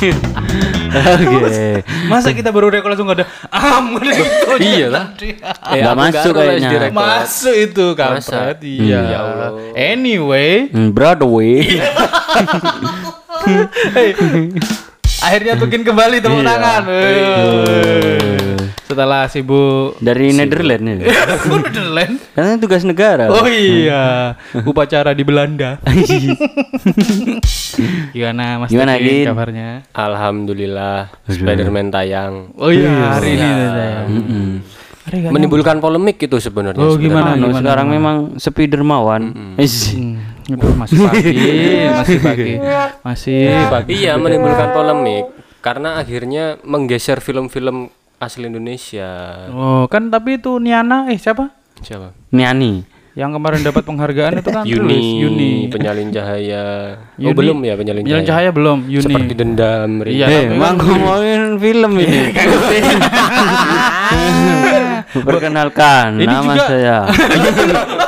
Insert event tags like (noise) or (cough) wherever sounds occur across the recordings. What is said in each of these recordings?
(laughs) Oke. Masa kita baru rekor langsung gak ada am gitu. Iya lah. Nggak aku masuk kayaknya. Masuk itu kampret. Masa? Iya. Ya Allah. Anyway, Hmm, Broadway. (laughs) akhirnya Tukin kembali tepuk Iya. tangan. Setelah sibuk Dari Netherlands ya. (laughs) Kok Netherlands? Karena tugas negara. Oh iya, upacara di Belanda. (laughs) Gimana Mas Gimana, Gin? kabarnya? Alhamdulillah Spider-Man tayang. Oh iya, hari ini saya. Mm-mm. Hari nggak Menimbulkan polemik itu sebenarnya. Oh gimana? Anu, gimana? sekarang memang Spidermawan. Is. Hmm, aduh, masih pagi, (laughs) masih pagi, masih pagi. Iya, menimbulkan polemik karena akhirnya menggeser film-film asli Indonesia. Oh kan tapi itu Niana, eh siapa? Siapa? Niani. Yang kemarin dapat penghargaan itu kan Yuni, tulis Yuni. penyalin cahaya. Yuni. Oh, belum ya penyalin, Penyalin cahaya belum, Yuni. Seperti dendam. Iya, tapi emang kan- ngomongin film ini. (laughs) Perkenalkan, Ini nama juga- saya.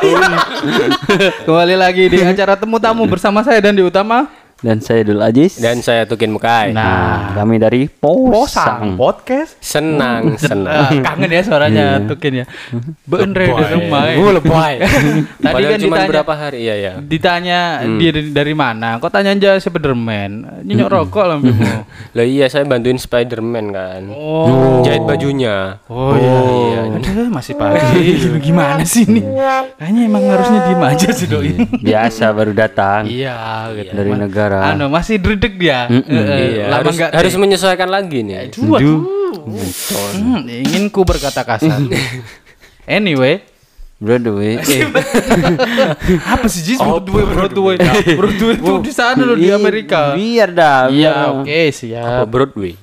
(laughs) Kembali lagi di acara temu tamu bersama saya dan di utama. Dan saya Dul Aziz. Dan saya Tukin Mukai. Nah, kami dari Posang. podcast. Senang, senang. Ah, kangen ya suaranya Tukin ya. (laughs) Bener di rumah. ya. Oh, lebay. (laughs) Tadi Padahal kan cuma ditanya berapa hari iya ya. ditanya dari, dari mana? Kok tanya aja Spiderman? Nyinyok rokok lah Bimo. (laughs) Lah iya saya bantuin Spider-Man kan. Oh. Jahit bajunya. Oh iya. Aduh, masih pagi. Gimana sih ini? Kayaknya emang harusnya diem aja sih doi. Biasa baru datang Iya, gitu. dari negara. Anu masih dredeg dia. Mm-mm. Eh, eh, Iya, lama harus, nggak harus menyesuaikan lagi nih. Aduh, aduh. Hmm, ingin ku berkata kasar. (laughs) anyway, Broadway. Eh, (laughs) apa sih Jis Broadway Broadway? Broadway itu di sana loh di Amerika. Biar dah. Iya, oke, Apa siap. Broadway? (laughs)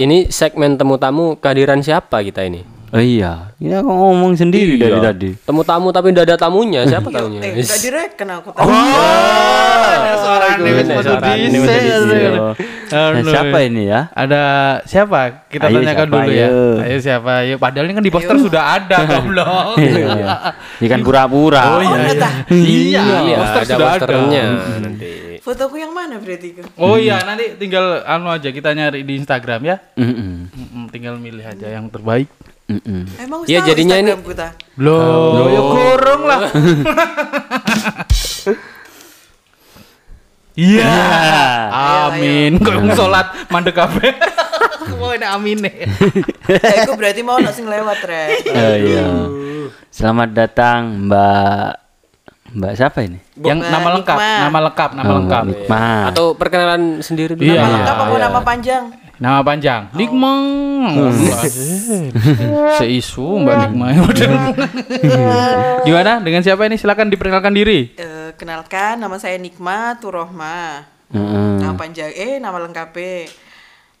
Ini segmen temu tamu kehadiran siapa kita ini? Oh iya, ini aku ngomong sendiri dari Iya. tadi. Temu tamu tapi udah ada tamunya. (laughs) Siapa tamunya? Eh, gak direken aku tahu. Ada suara ini suara Nah, siapa ini ya? Ada siapa? Kita Ayo, tanyakan siapa, dulu ya. ayo. Ayo siapa? Ayo. Padahal ini kan di poster sudah ada, (laughs) goblok. Iya. Ini kan pura-pura. Oh iya. iya. Iya, Iya, poster ada sudah ada. posternya nanti. Fotoku yang mana berarti? Oh iya, nanti tinggal anu aja kita nyari di Instagram ya. Mm-mm. Mm-mm, tinggal milih aja yang terbaik. Mm-mm. Emang Iya, tahu jadinya ini- Instagramku, ta? Loh, ya kurung lah. (laughs) Iya. Amin. Kok yang sholat mandek kabeh. (laughs) Mau ada amin nih. (laughs) Eh, aku berarti mau nggak sing lewat rek. Oh iya. Selamat datang Mbak Mbak siapa ini? Yang Bukan, nama lengkap, nama lengkap, nama Oh, lengkap. Nikmat. Atau perkenalan sendiri dulu. Iya, Nama iya. lengkap apa iya. nama panjang? Nama panjang. Nikmang. (laughs) Seisu Mbak Nikmang. (laughs) Gimana? Dengan siapa ini? Silakan diperkenalkan diri. Eh, kenalkan nama saya Nikmat Turohma. Heeh. Nama panjang eh nama lengkapnya.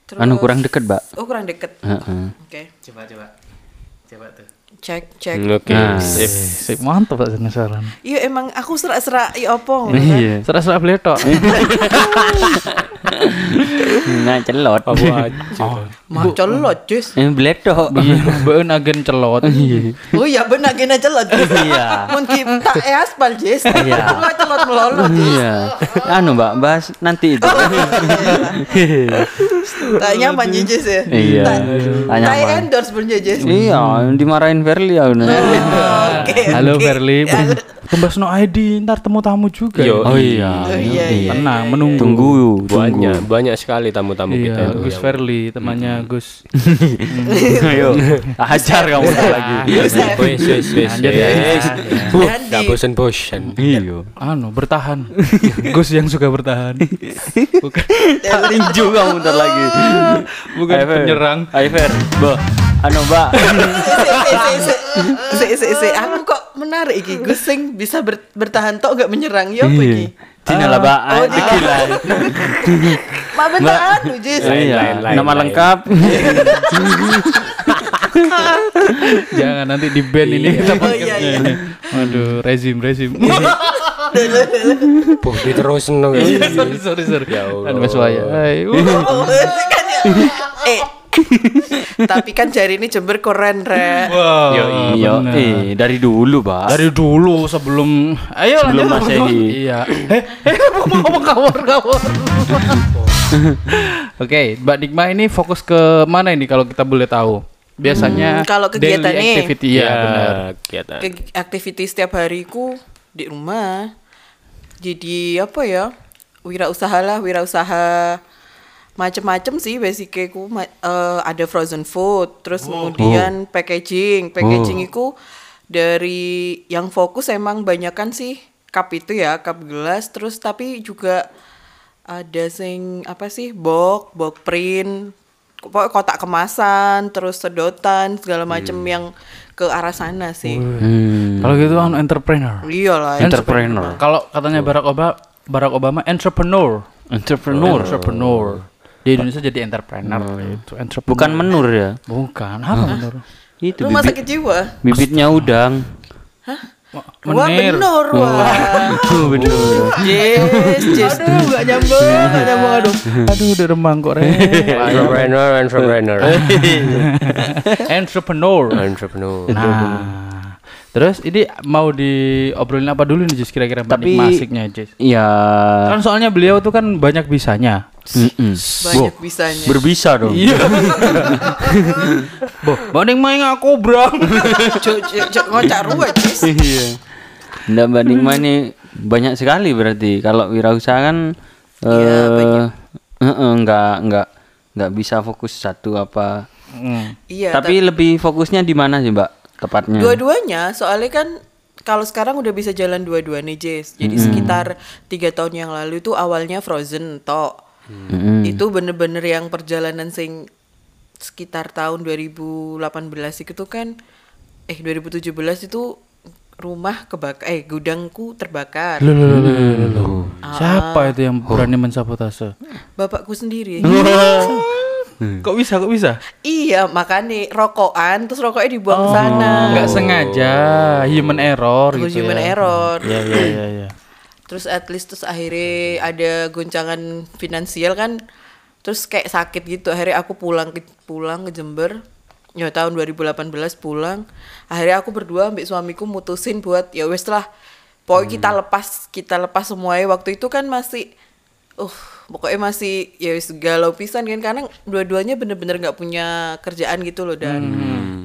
Terus Anu kurang deket, Mbak. Oh, kurang deket. Heeh. Oke. Coba coba. Coba tuh. Cek cek. Oke. Nah. sip. Sip mantap Pak penasaran. Iya emang aku serak-serak iya opong. Iya. Serah-serah beletok. (laughs) (laughs) Nah, celot. Apa aja. Mak celot, Jus. Eh, bledok. (laughs) Beun agen celot. (laughs) Oh iya benar kena celot. Jus. Iya. Mun kita eh aspal, Jus. (laughs) Iya. Celot melolot. Jus. Iya. Anu, Mbak, bahas nanti itu. Tak nyaman ya, Jus ya. Iya. Tak Tak tak nyaman. endorse punya Jus. Iya, dimarahin Verly ya. Oke. Halo oke. Tembas no ID, ntar temu tamu juga. Yo. Oh iya. Oh, iya, iya. Tenang, menunggu. Tunggu, Banyak, banyak sekali tamu-tamu kita. Iya, itu Gus yang- Verly, temannya Gus. (laughs) Ayo, (laughs) ajar kamu lagi. Wes, wes, wes, ya. Dan Gak bosen-bosen. Iya. Anu, bertahan. (laughs) Gus yang suka bertahan. Bukan Tinju kamu bentar lagi. bukan penyerang. Ayo. Bo. Anu, Mbak. Se se se aku kok menarik iki Gus sing bisa ber- bertahan tok gak menyerang ya apa iki? Cina lah, Mbak. Oh, Ah, Cina. dikit lah. Ma bertahan lu Jis. Iya. Nama lengkap. Jangan nanti di band ini kita Oh, iya, podcastnya iya. Aduh, rezim rezim. Bukti terus no. sorry sorry sorry. Ya Allah. Anu wes wae. Uh. Oh, kan ya. Eh Tapi kan jari ini Jember keren, Re. Wah, Iya, bener. eh dari dulu, Pak. Dari dulu sebelum ayo Sebelum lanjut, Masehi. (laughs) Iya. Eh, eh mau ngomong kawor kawor. (laughs) Oke, Mbak Digma ini fokus ke mana ini kalau kita boleh tahu? Biasanya Hmm, kalau kegiatan daily nih. activity ya, benar. kegiatan. Ke- aktivitas setiap hariku di rumah. Jadi apa ya? Wirausaha lah, wirausaha macem-macem sih basicnya ku eh, ada frozen food, terus kemudian packaging. Packaging itu dari yang fokus emang banyakan sih cup itu ya, cup gelas, terus tapi juga ada sing apa sih? box, box print, pokoknya kotak kemasan, terus sedotan, segala macem yang ke arah sana sih. Hmm. Kalau gitu kan entrepreneur. Iyalah. Entrepreneur. Kalau katanya Barack Obama, Barack Obama entrepreneur. Entrepreneur. Entrepreneur. Di Indonesia jadi entrepreneur itu. Entrepreneur. Bukan menur ya. Bukan. Apa menur? Itu Rumah bibit, sakit jiwa. bibitnya udang. Wah Menir. bener wah. Tuh bener. Yes, yes. Aduh gak nyambung, gak nyambung aduh. Aduh, udah remang kok, Re. entrepreneur, entrepreneur, (laughs) entrepreneur. entrepreneur. Nah, terus ini mau diobrolin apa dulu nih Jis kira-kira Tapi- Masiknya Jis? Iya. Kan soalnya beliau tuh kan banyak bisanya. Mm-mm. Banyak bisanya. Berbisa dong. (laughs) Boh, Mbak Nik main aku, Bro. (laughs) Cuk, ngocak ruwet. Iya. Nggak banding mana banyak sekali berarti. Kalau wirausaha kan Iya, eh banyak. eh, eh, nggak nggak nggak bisa fokus satu apa. Hmm. Iya, Tapi lebih fokusnya di mana sih, Mbak? Tepatnya. Dua-duanya, soalnya kan kalau sekarang udah bisa jalan dua-dua nih, Jess. Jadi sekitar tiga tahun yang lalu itu awalnya Frozen tok. Mm-mm. Itu bener-bener yang perjalanan sing sekitar tahun 2018 itu kan eh 2017 itu rumah kebakar eh gudangku terbakar. Loh, loh, loh, loh, loh, loh. Siapa itu yang berani mensabotase? Bapakku sendiri. Kok bisa? Kok bisa? iya, makanya rokokan terus rokoknya dibuang ke sana. Nggak sengaja, human error Terus gitu human ya. error. Iya, iya, iya, iya. Terus at least terus akhirnya ada goncangan finansial kan. Terus kayak sakit gitu. Akhirnya aku pulang ke pulang ke Jember. Ya tahun 2018 pulang. Akhirnya aku berdua ambil suamiku mutusin buat ya wes lah. Pokoknya kita lepas kita lepas semuanya. Waktu itu kan masih uh pokoknya masih ya wes galau pisan kan. Karena dua-duanya bener-bener nggak punya kerjaan gitu loh dan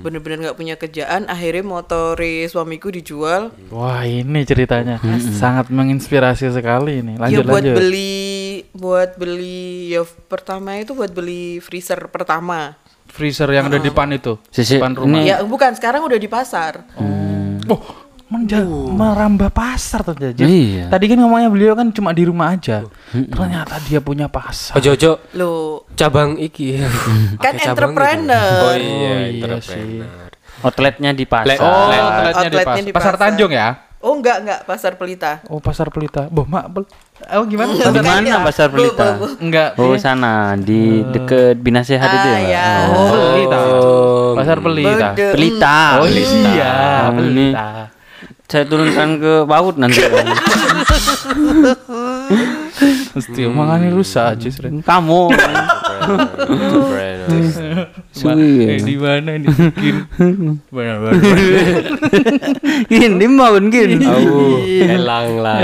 bener-bener nggak punya kerjaan akhirnya motor suamiku dijual Wah ini ceritanya sangat menginspirasi sekali ini. ya Lanjut buat lanjut. beli buat beli ya pertama itu buat beli freezer pertama. Freezer yang ada di depan itu, Sisi, depan rumah. ini- Ya bukan sekarang udah di pasar. Oh, menja- merambah pasar tuh Jajis. Iya. Tadi kan ngomongnya beliau kan cuma di rumah aja. Ternyata dia punya pasar. Ojo ojo Loh, cabang iki. (laughs) kan cabang entrepreneur. gitu. Oh iya, iya entrepreneur. Outletnya di pasar. Oh, Outlet. outletnya di, Outletnya pas- di pasar pasar. Tanjung ya? Oh enggak enggak pasar pelita. Oh, pasar Pelita. Boh, mak, bel- oh gimana? Di Pasar- mana ya. pasar Bu, bu, Pelita? bu. Enggak. Oh, iya. sana di deket Bina Sehat itu Ah, ya. Ya. Oh, Pelita. Oh, Pasar Pelita. Pelita. Oh Pelita. iya, Oh, ini Pelita. Saya turunkan ke paut nanti. (laughs) Mesti omongannya rusak aja. Kamu. Suwi. Eh, di mana nih? Mungkin. Benar, benar. Gini mau gini. Oh, elang lah.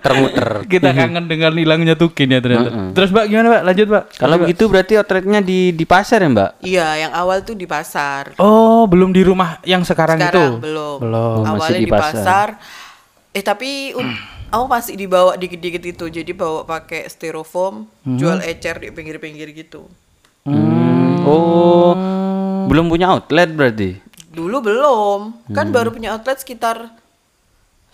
Termuter. Kita kangen dengan hilangnya tukin ya ternyata. Terus Mbak gimana Mbak? Lanjut Mbak. Kalau begitu berarti outletnya di di pasar ya, Mbak? Iya, yang awal tuh di pasar. Oh, belum di rumah yang sekarang, Sekarang itu? belum. Belum. Masih Awalnya di di pasar. pasar. Eh tapi aku masih dibawa dikit-dikit itu. Jadi bawa pakai styrofoam, jual ecer di pinggir-pinggir gitu. Hmm. Oh. Belum punya outlet berarti. Dulu belum. Kan baru punya outlet sekitar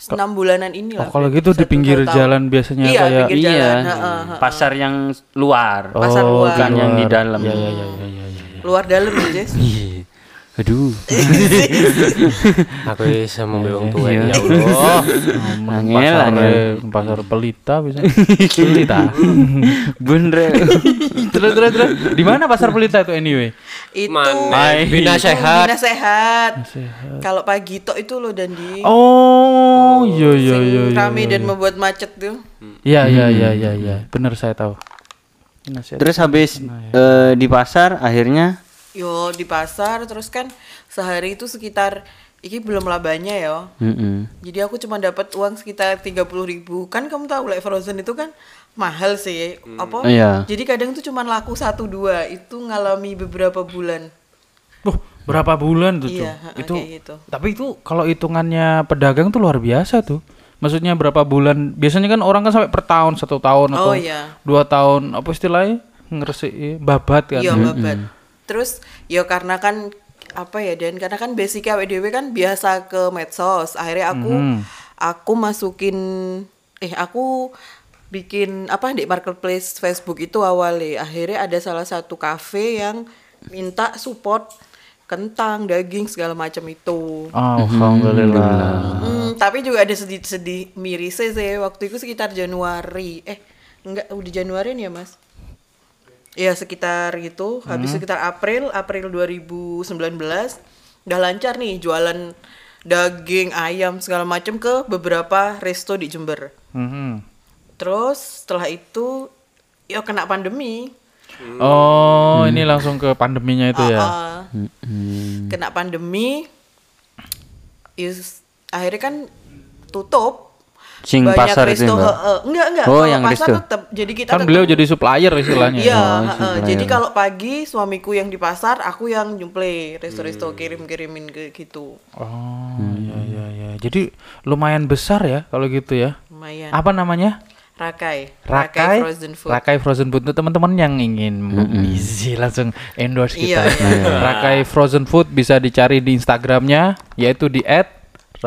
enam bulanan ini Oh, lah. kalau gitu di pinggir tahun. jalan biasanya Iya, kayak pinggir jalan. iya. Ha, ha, ha. Pasar yang luar. Pasar Oh, luar. Bukan yang di dalam. Iya, iya, iya, iya, iya, iya. Luar dalam ya, Jess. Iya. Aduh. Aku bisa membeli tua Iya. ya (laughs) Allah. Angel, pasar, angel. eh, pasar pelita bisa. pelita. (laughs) Bener. (laughs) terus terus terus. Di mana pasar pelita itu anyway? Itu Mana? Bina sehat. Bina sehat. Kalau pagi tok itu loh dan di Oh, iya iya sing iya. iya, rame iya. dan membuat macet tuh. Iya iya iya iya iya. Benar saya tahu. Terus habis ya. eh, di pasar akhirnya Yo di pasar terus kan sehari itu sekitar iki belum labanya ya. Mm-mm. Jadi aku cuma dapat uang sekitar 30.000 ribu Kan kamu tahu like Frozen itu kan mahal sih. Apa? Iya. Jadi kadang tuh cuma laku satu dua itu ngalami beberapa bulan. Wah, berapa bulan tuh, Iya, ha-ha, Itu gitu. tapi itu kalau hitungannya pedagang tuh luar biasa tuh. Maksudnya berapa bulan? Biasanya kan orang kan sampai per tahun, satu tahun atau Oh, iya. dua tahun apa istilahnya? Ngeresik babat kan. Iya babat. Terus ya karena kan apa ya dan karena kan basic dhewe kan biasa ke medsos. Akhirnya aku Mhm. aku masukin eh aku bikin apa di marketplace Facebook itu awalnya. Akhirnya ada salah satu cafe yang minta support kentang, daging segala macam itu. Alhamdulillah. Hmm, tapi juga ada sedih-sedih mirisnya sih waktu itu sekitar Januari. Eh, enggak udah Januari nih ya, Mas? Ya, sekitar gitu. Habis sekitar April, April 2019 udah lancar nih jualan daging, ayam segala macam ke beberapa resto di Jember. Mhm. Terus setelah itu ya kena pandemi. Oh, ini langsung ke pandeminya itu ya. Ah, Kena pandemi. Is, akhirnya kan tutup Sing banyak pasar itu, resto Mbak? heeh. enggak enggak Oh, kalau yang pasar resto. tetap jadi kita Kan tetap- beliau jadi supplier istilahnya. iya Oh, heeh. supplier. jadi kalau pagi suamiku yang di pasar aku yang nyuplai resto-resto Hmm. kirim-kirimin ke gitu Oh, iya iya iya. Jadi lumayan besar ya kalau gitu ya. lumayan Apa namanya? rakai Rakai frozen food Rakai Frozen Food untuk teman-teman yang ingin easy langsung endorse kita. Iya. Rakai Frozen Food bisa dicari di Instagramnya yaitu di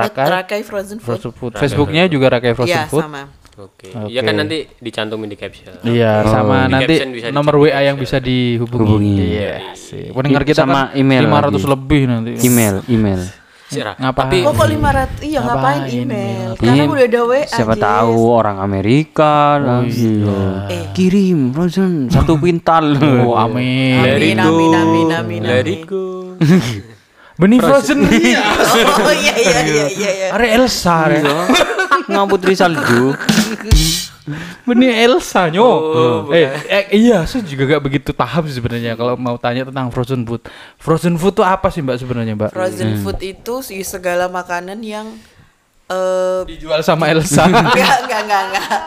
rakai, @rakai frozen food Frozen Food. Facebooknya juga Rakai Frozen iya Food. sama Oke. Ya kan nanti dicantumin di caption. Iya, Oh. sama Di nanti nomor WA yang bisa dihubungi. Hubungi. Iya, sih. Pendengar kita Sama kan email 500 lagi. lebih nanti. Email, email. Sira. Ngapain? Tapi oh kok 500 iya ngapain Ngapain email email? karena Iya, udah ada WA Siapa Jess. tahu orang Amerika langsung. Eh. Kirim frozen satu (laughs) kuintal. Oh, amin. Amin go. amin amin amin Let amin it go. Benih Frozen. (laughs) oh iya iya iya iya iya. Are Elsa, are. Ngaputri salju. Benih Elsa nyo. eh, eh, iya, saya juga gak begitu paham sebenarnya kalau mau tanya tentang frozen food. Frozen food tuh apa sih Mbak sebenarnya, Mbak? frozen food itu sih segala makanan yang eh Dijual sama Elsa. (laughs) enggak enggak enggak enggak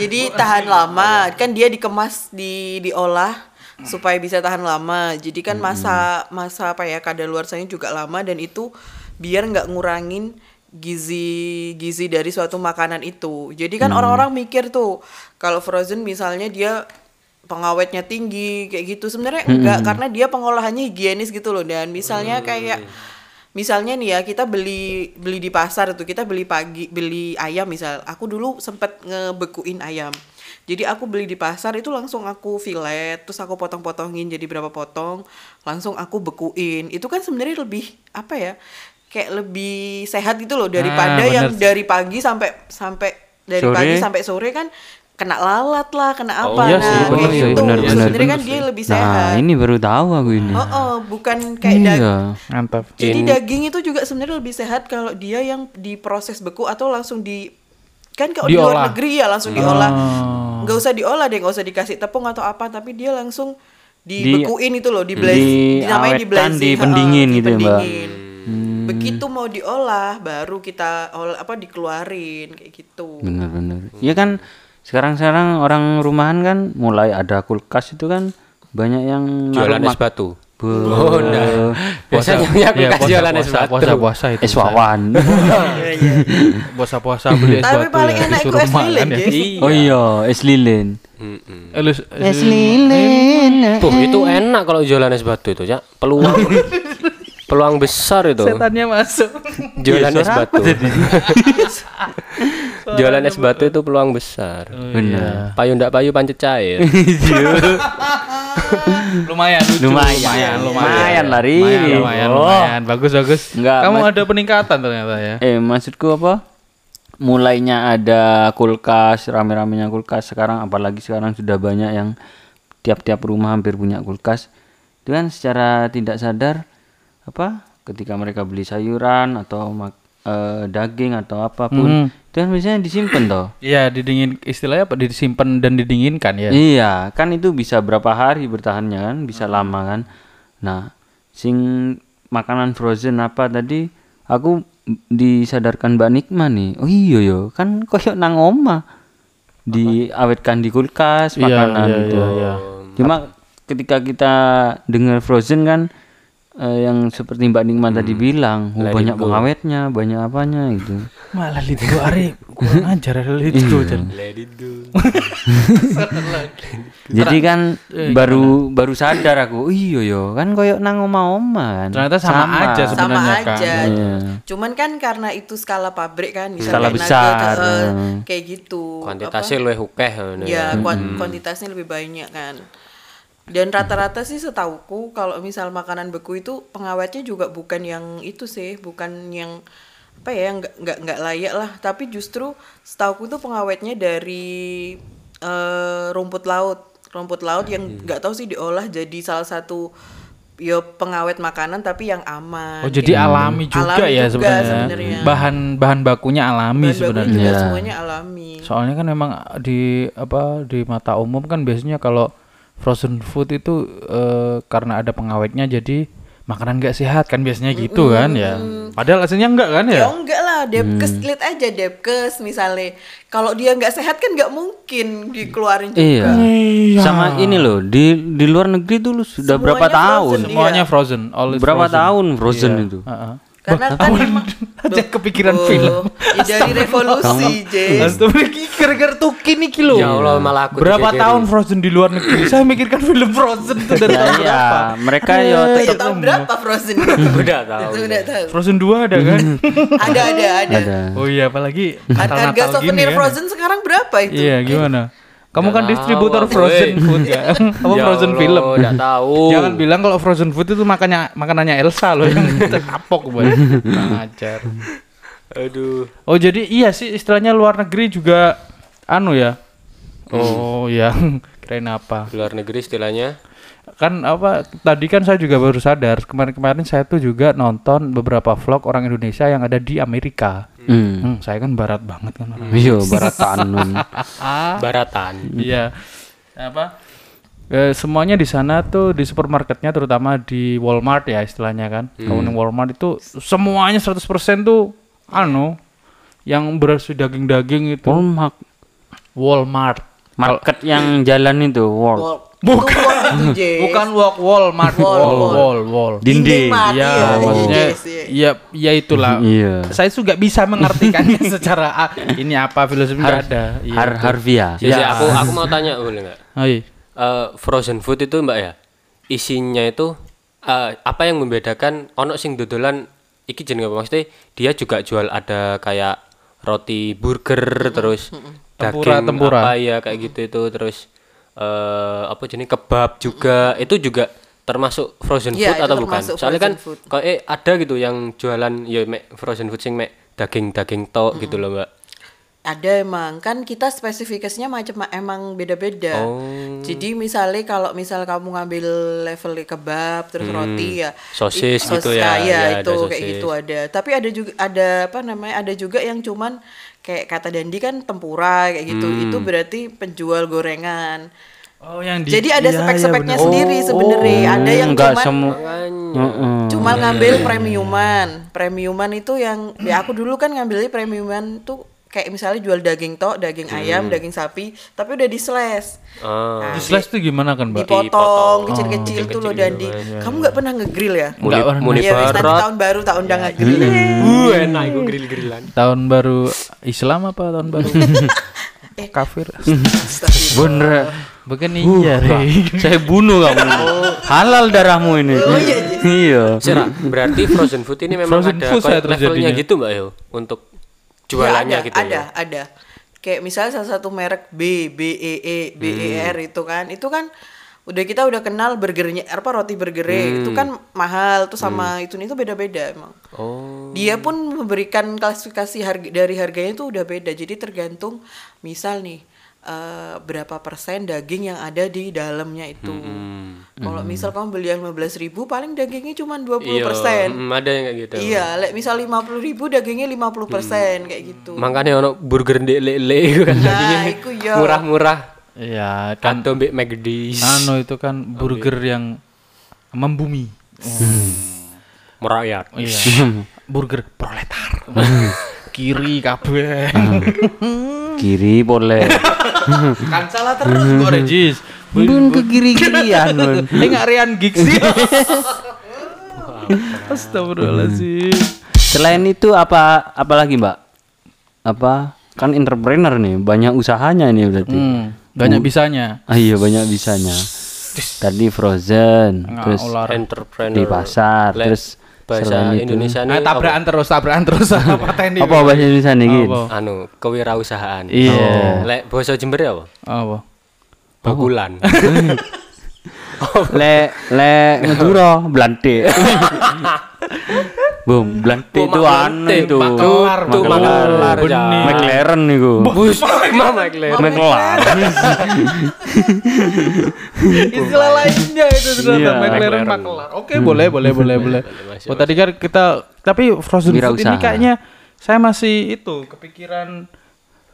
jadi tahan lama kan dia dikemas di diolah supaya bisa tahan lama. Jadi kan masa masa apa ya kadaluarsanya juga lama dan itu biar nggak ngurangin gizi gizi dari suatu makanan itu. Jadi kan orang-orang mikir tuh kalau frozen misalnya dia pengawetnya tinggi kayak gitu. Sebenarnya enggak karena dia pengolahannya higienis gitu loh. Dan misalnya kayak misalnya nih ya kita beli beli di pasar tuh kita beli pagi beli ayam misal. Aku dulu sempet ngebekuin ayam jadi aku beli di pasar itu langsung aku filet terus aku potong-potongin jadi berapa potong langsung aku bekuin itu kan sebenarnya lebih apa ya kayak lebih sehat gitu loh daripada bener yang dari pagi sampai sampai dari Sore. pagi sampai sore kan kena lalat lah kena apa iya nah sih, kayak bener sih, gitu bener, bener, sebenarnya kan bener dia sih. lebih sehat Nah, ini baru tahu aku ini. oh, oh bukan kayak daging Iya. Mantap. jadi In- daging itu juga sebenarnya lebih sehat kalau dia yang diproses beku atau langsung di kan kalau di luar negeri ya langsung diolah. Oh. Nggak usah diolah deh, nggak usah dikasih tepung atau apa, tapi dia langsung Di- dibekuin itu loh, di blaze, di- namanya di awetkan, blazing, dipendingin heeh, gitu ya, Mbak? dipendingin. Begitu mau diolah, baru kita ol apa dikeluarin kayak gitu. Bener-bener. Iya kan sekarang-sekarang orang rumahan kan mulai ada kulkas itu kan banyak yang Jualan es batu. Be- Oh, nah. Biasanya punya Iya, kulkas puasa, jualan es puasa, batu. puasa, puasa itu. es wawan. (laughs) Puasa-puasa (laughs) beli es Tapi batu paling ya, enak itu es lilin, ya. Jess. oh iya, es lilin. Eh, Es lilin. Tuh, itu enak kalau jualan es batu itu, ya. Peluang (laughs) peluang besar itu. Setannya masuk. Jualan Iya, es batu. jualan es batu itu peluang besar. Bener. Payu ndak payu pancet cair. Lumayan lucu. Lumayan. lumayan, Lumayan lah, Ri. Lumayan, lumayan, Oh. lumayan. Bagus, bagus. Enggak, Kamu ada peningkatan ternyata ya. Eh, maksudku apa? Mulainya ada kulkas, rame-ramenya kulkas sekarang apalagi sekarang sudah banyak yang tiap-tiap rumah hampir punya kulkas. Itu kan secara tidak sadar apa? Ketika mereka beli sayuran atau mak- eh, daging atau apa pun itu kan biasanya disimpan toh Iya, didingin istilahnya apa? Disimpan dan didinginkan ya. Iya, kan itu bisa berapa hari bertahannya kan, bisa lama kan. Nah, sing makanan frozen apa tadi aku disadarkan Mbak Nikma nih. Oh iya yo, kan koyo nang oma. Diawetkan di kulkas Iya, makanan iya, itu. iya, iya. Cuma ketika kita dengar frozen kan eh, yang seperti Mbak Nikma tadi bilang, oh, Let it banyak go. pengawetnya, banyak apanya gitu. Malah itu Ari kurang ajar itu Jan. Let it go. Jadi (laughs) kan eh, baru baru sadar aku, "Oh iya yo, kan koyo nang oma-oma kan. Ternyata sama, aja sama sebenarnya kan. aja. Iya. Cuman kan karena itu skala pabrik kan, Skala kayak besar, eh, hmm. kayak gitu. Kuantitasnya luwih akeh ngono ya kuan- kuantitasnya lebih banyak kan dan rata-rata sih setauku kalau misal makanan beku itu pengawetnya juga bukan yang itu sih bukan yang apa ya nggak nggak nggak layak lah tapi justru setauku itu pengawetnya dari eh, rumput laut rumput laut yang nggak tahu sih diolah jadi salah satu ya pengawet makanan tapi yang aman Oh jadi alami juga Alami ya juga sebenarnya. Bahan bahan bakunya alami sebenarnya. juga Iya. semuanya alami Soalnya kan memang di apa di mata umum kan biasanya kalau frozen food itu eh, karena ada pengawetnya jadi makanan gak sehat kan biasanya gitu kan ya. Padahal aslinya enggak kan Ya ya? enggak lah, Depkes lihat aja Depkes misalnya. Kalau dia nggak sehat kan nggak mungkin dikeluarin juga. Iya. Iya. Sama ini loh, di di luar negeri dulu sudah berapa Semuanya tahun? frozen. Semuanya Iya. frozen, all is Berapa frozen. tahun frozen Iya. itu? Heeh. Karena kan emang (laughs) Aja kepikiran Oh, film. ya dari revolusi, Jess. Astagfirullah, gara-gara tuki nih kilo. Ya Allah, malah aku Berapa tahun Frozen di luar negeri? Saya mikirkan film Frozen itu dari Ya, tahun iya, berapa? mereka yo Ya, tahun berapa Frozen itu? (laughs) Udah tahu. Itu udah tahu. Frozen 2 ada kan? Ada (laughs) ada ada. ada. oh iya, apalagi Harga souvenir kan. Frozen sekarang berapa itu? Iya, gimana? Kamu kan Nggak distributor tahu, Frozen (laughs) food ya? Kamu Ya Frozen Allah, film. nggak tahu. (laughs) Jangan bilang kalau Frozen food itu makannya makanannya Elsa loh (laughs) yang kapok buat ngajar. Aduh. Oh jadi iya sih istilahnya luar negeri juga anu ya. Oh iya, kirain apa? Luar negeri istilahnya. Kan apa tadi kan saya juga baru sadar kemarin-kemarin saya tuh juga nonton beberapa vlog orang Indonesia yang ada di Amerika. Hmm. Hmm, saya kan barat banget kan orang. Iya, baratan. (laughs) Baratan. Iya. Apa? Eh, semuanya di sana tuh di supermarketnya terutama di Walmart ya istilahnya kan. Kalau di Walmart itu semuanya 100% tuh anu yang berasal daging-daging itu Walmart. Walmart. Market yang jalan itu, Walmart. Wall. Bukan. Itu itu, Jess. Bukan walk Walmart, Wall, wall, wall. wall, wall. Dinding. Mart, Iya, maksudnya iya. iya iya itulah. (laughs) Iya. Saya juga bisa mengartikannya (laughs) secara ah, ini apa filosofi nggak ada. Iya. Har Harvia. Ya, sih, aku aku mau tanya boleh nggak? Oh, iya. Eh, frozen food itu mbak ya isinya itu eh, apa yang membedakan ono sing dodolan iki jenenge apa maksudnya dia juga jual ada kayak roti burger terus Tempura, daging tempura. apa ya kayak gitu itu terus eh apa jenis kebab juga itu juga termasuk frozen Iya, food atau bukan soalnya kan kok eh ada gitu yang jualan ya mek frozen food sing mek daging daging tok gitu loh mbak Ada emang kan kita spesifikasinya macam emang beda-beda. Oh. Jadi misalnya kalau misal kamu ngambil level kebab terus roti ya Sosis i- gitu ya, ya, ada itu kayak sosis. gitu ada. Tapi ada juga ada apa namanya? Ada juga yang cuman kayak kata Dandi kan tempura kayak gitu. Hmm. Itu berarti penjual gorengan. Oh, yang di Jadi ada iya, iya, spek-speknya bener. sendiri sebenarnya. ada yang enggak cuman semua. Heeh. cuma ngambil premiuman. Premiuman itu yang ya aku dulu kan ngambilnya premiuman tuh kayak misalnya jual daging tok, daging ayam, daging sapi, tapi udah di slash. ah Di slash tuh gimana kan, Mbak? Dipotong kecil-kecil tuh loh Dandi. Kamu nggak pernah ngegrill ya? muni, Nggak pernah. muni Iya, wis nanti tahun baru tak undang ngegrill. uh enak iku grill grillan Tahun baru Islam apa tahun baru (laughs) kafir? Astagfirullah. Bener. Bukan Uh, iya, saya bunuh kamu. Halal darahmu ini. iya. Sira, berarti frozen food ini memang Frozen ada food levelnya gitu mbak yo untuk Ya, jualannya ada, gitu ada, ya ada. Kayak misalnya salah satu merek B, B E E, B E R Hmm. itu kan, itu kan udah kita udah kenal burgernya apa roti burgernya Hmm. itu kan mahal tuh sama itu itu beda-beda emang. oh Dia pun memberikan klasifikasi harga dari harganya itu udah beda. Jadi tergantung misal nih eh, berapa persen daging yang ada di dalamnya itu. Hmm. Kalau misal kamu beli yang 15.000 ribu paling dagingnya cuma 20 Iya, persen. mm, ada yang kayak gitu. Iya, lek misal 50.000 ribu dagingnya 50 persen kayak gitu. Makanya ono burger ndek lele itu kan Nah, dagingnya iku ya. murah-murah. Iya, kan Kanto mbek McD's. anu itu kan burger yang membumi. Merakyat. Iya. (laughs) burger proletar. Kiri kabeh. (laughs) Kiri boleh. (laughs) (laughs) kan salah terus kok Regis. Bun ke kiri-kirian Bun. (laughs) Ini nggak Rian Gigs sih. (laughs) Astagfirullahaladzim. Selain itu apa apa lagi, Mbak? Apa? Kan entrepreneur nih, banyak usahanya ini berarti. Hmm, banyak bisanya. Ah iya, banyak bisanya. Tadi frozen, terus ular. Entrepreneur. di pasar, terus bahasa selain itu- Indonesia Nah, nih tabrakan terus, tabrakan terus (laughs) apa tadi? apa bahasa Indonesia nih? Apa? anu kewirausahaan. Iya. Lek bahasa Jember ya apa? Apa? Bakulan. (laughs) Le le ngeduro (laughs) blante. Bum, blante itu anu itu. Bener. Jan. McLaren niku. Bus, (laughs) mama Claire. McLaren. (laughs) Istilah lainnya itu ternyata Iya. McLaren makelar. Oke, boleh, boleh, boleh, boleh. Oh, tadi kan kita tapi frozen food ini kayaknya saya masih itu kepikiran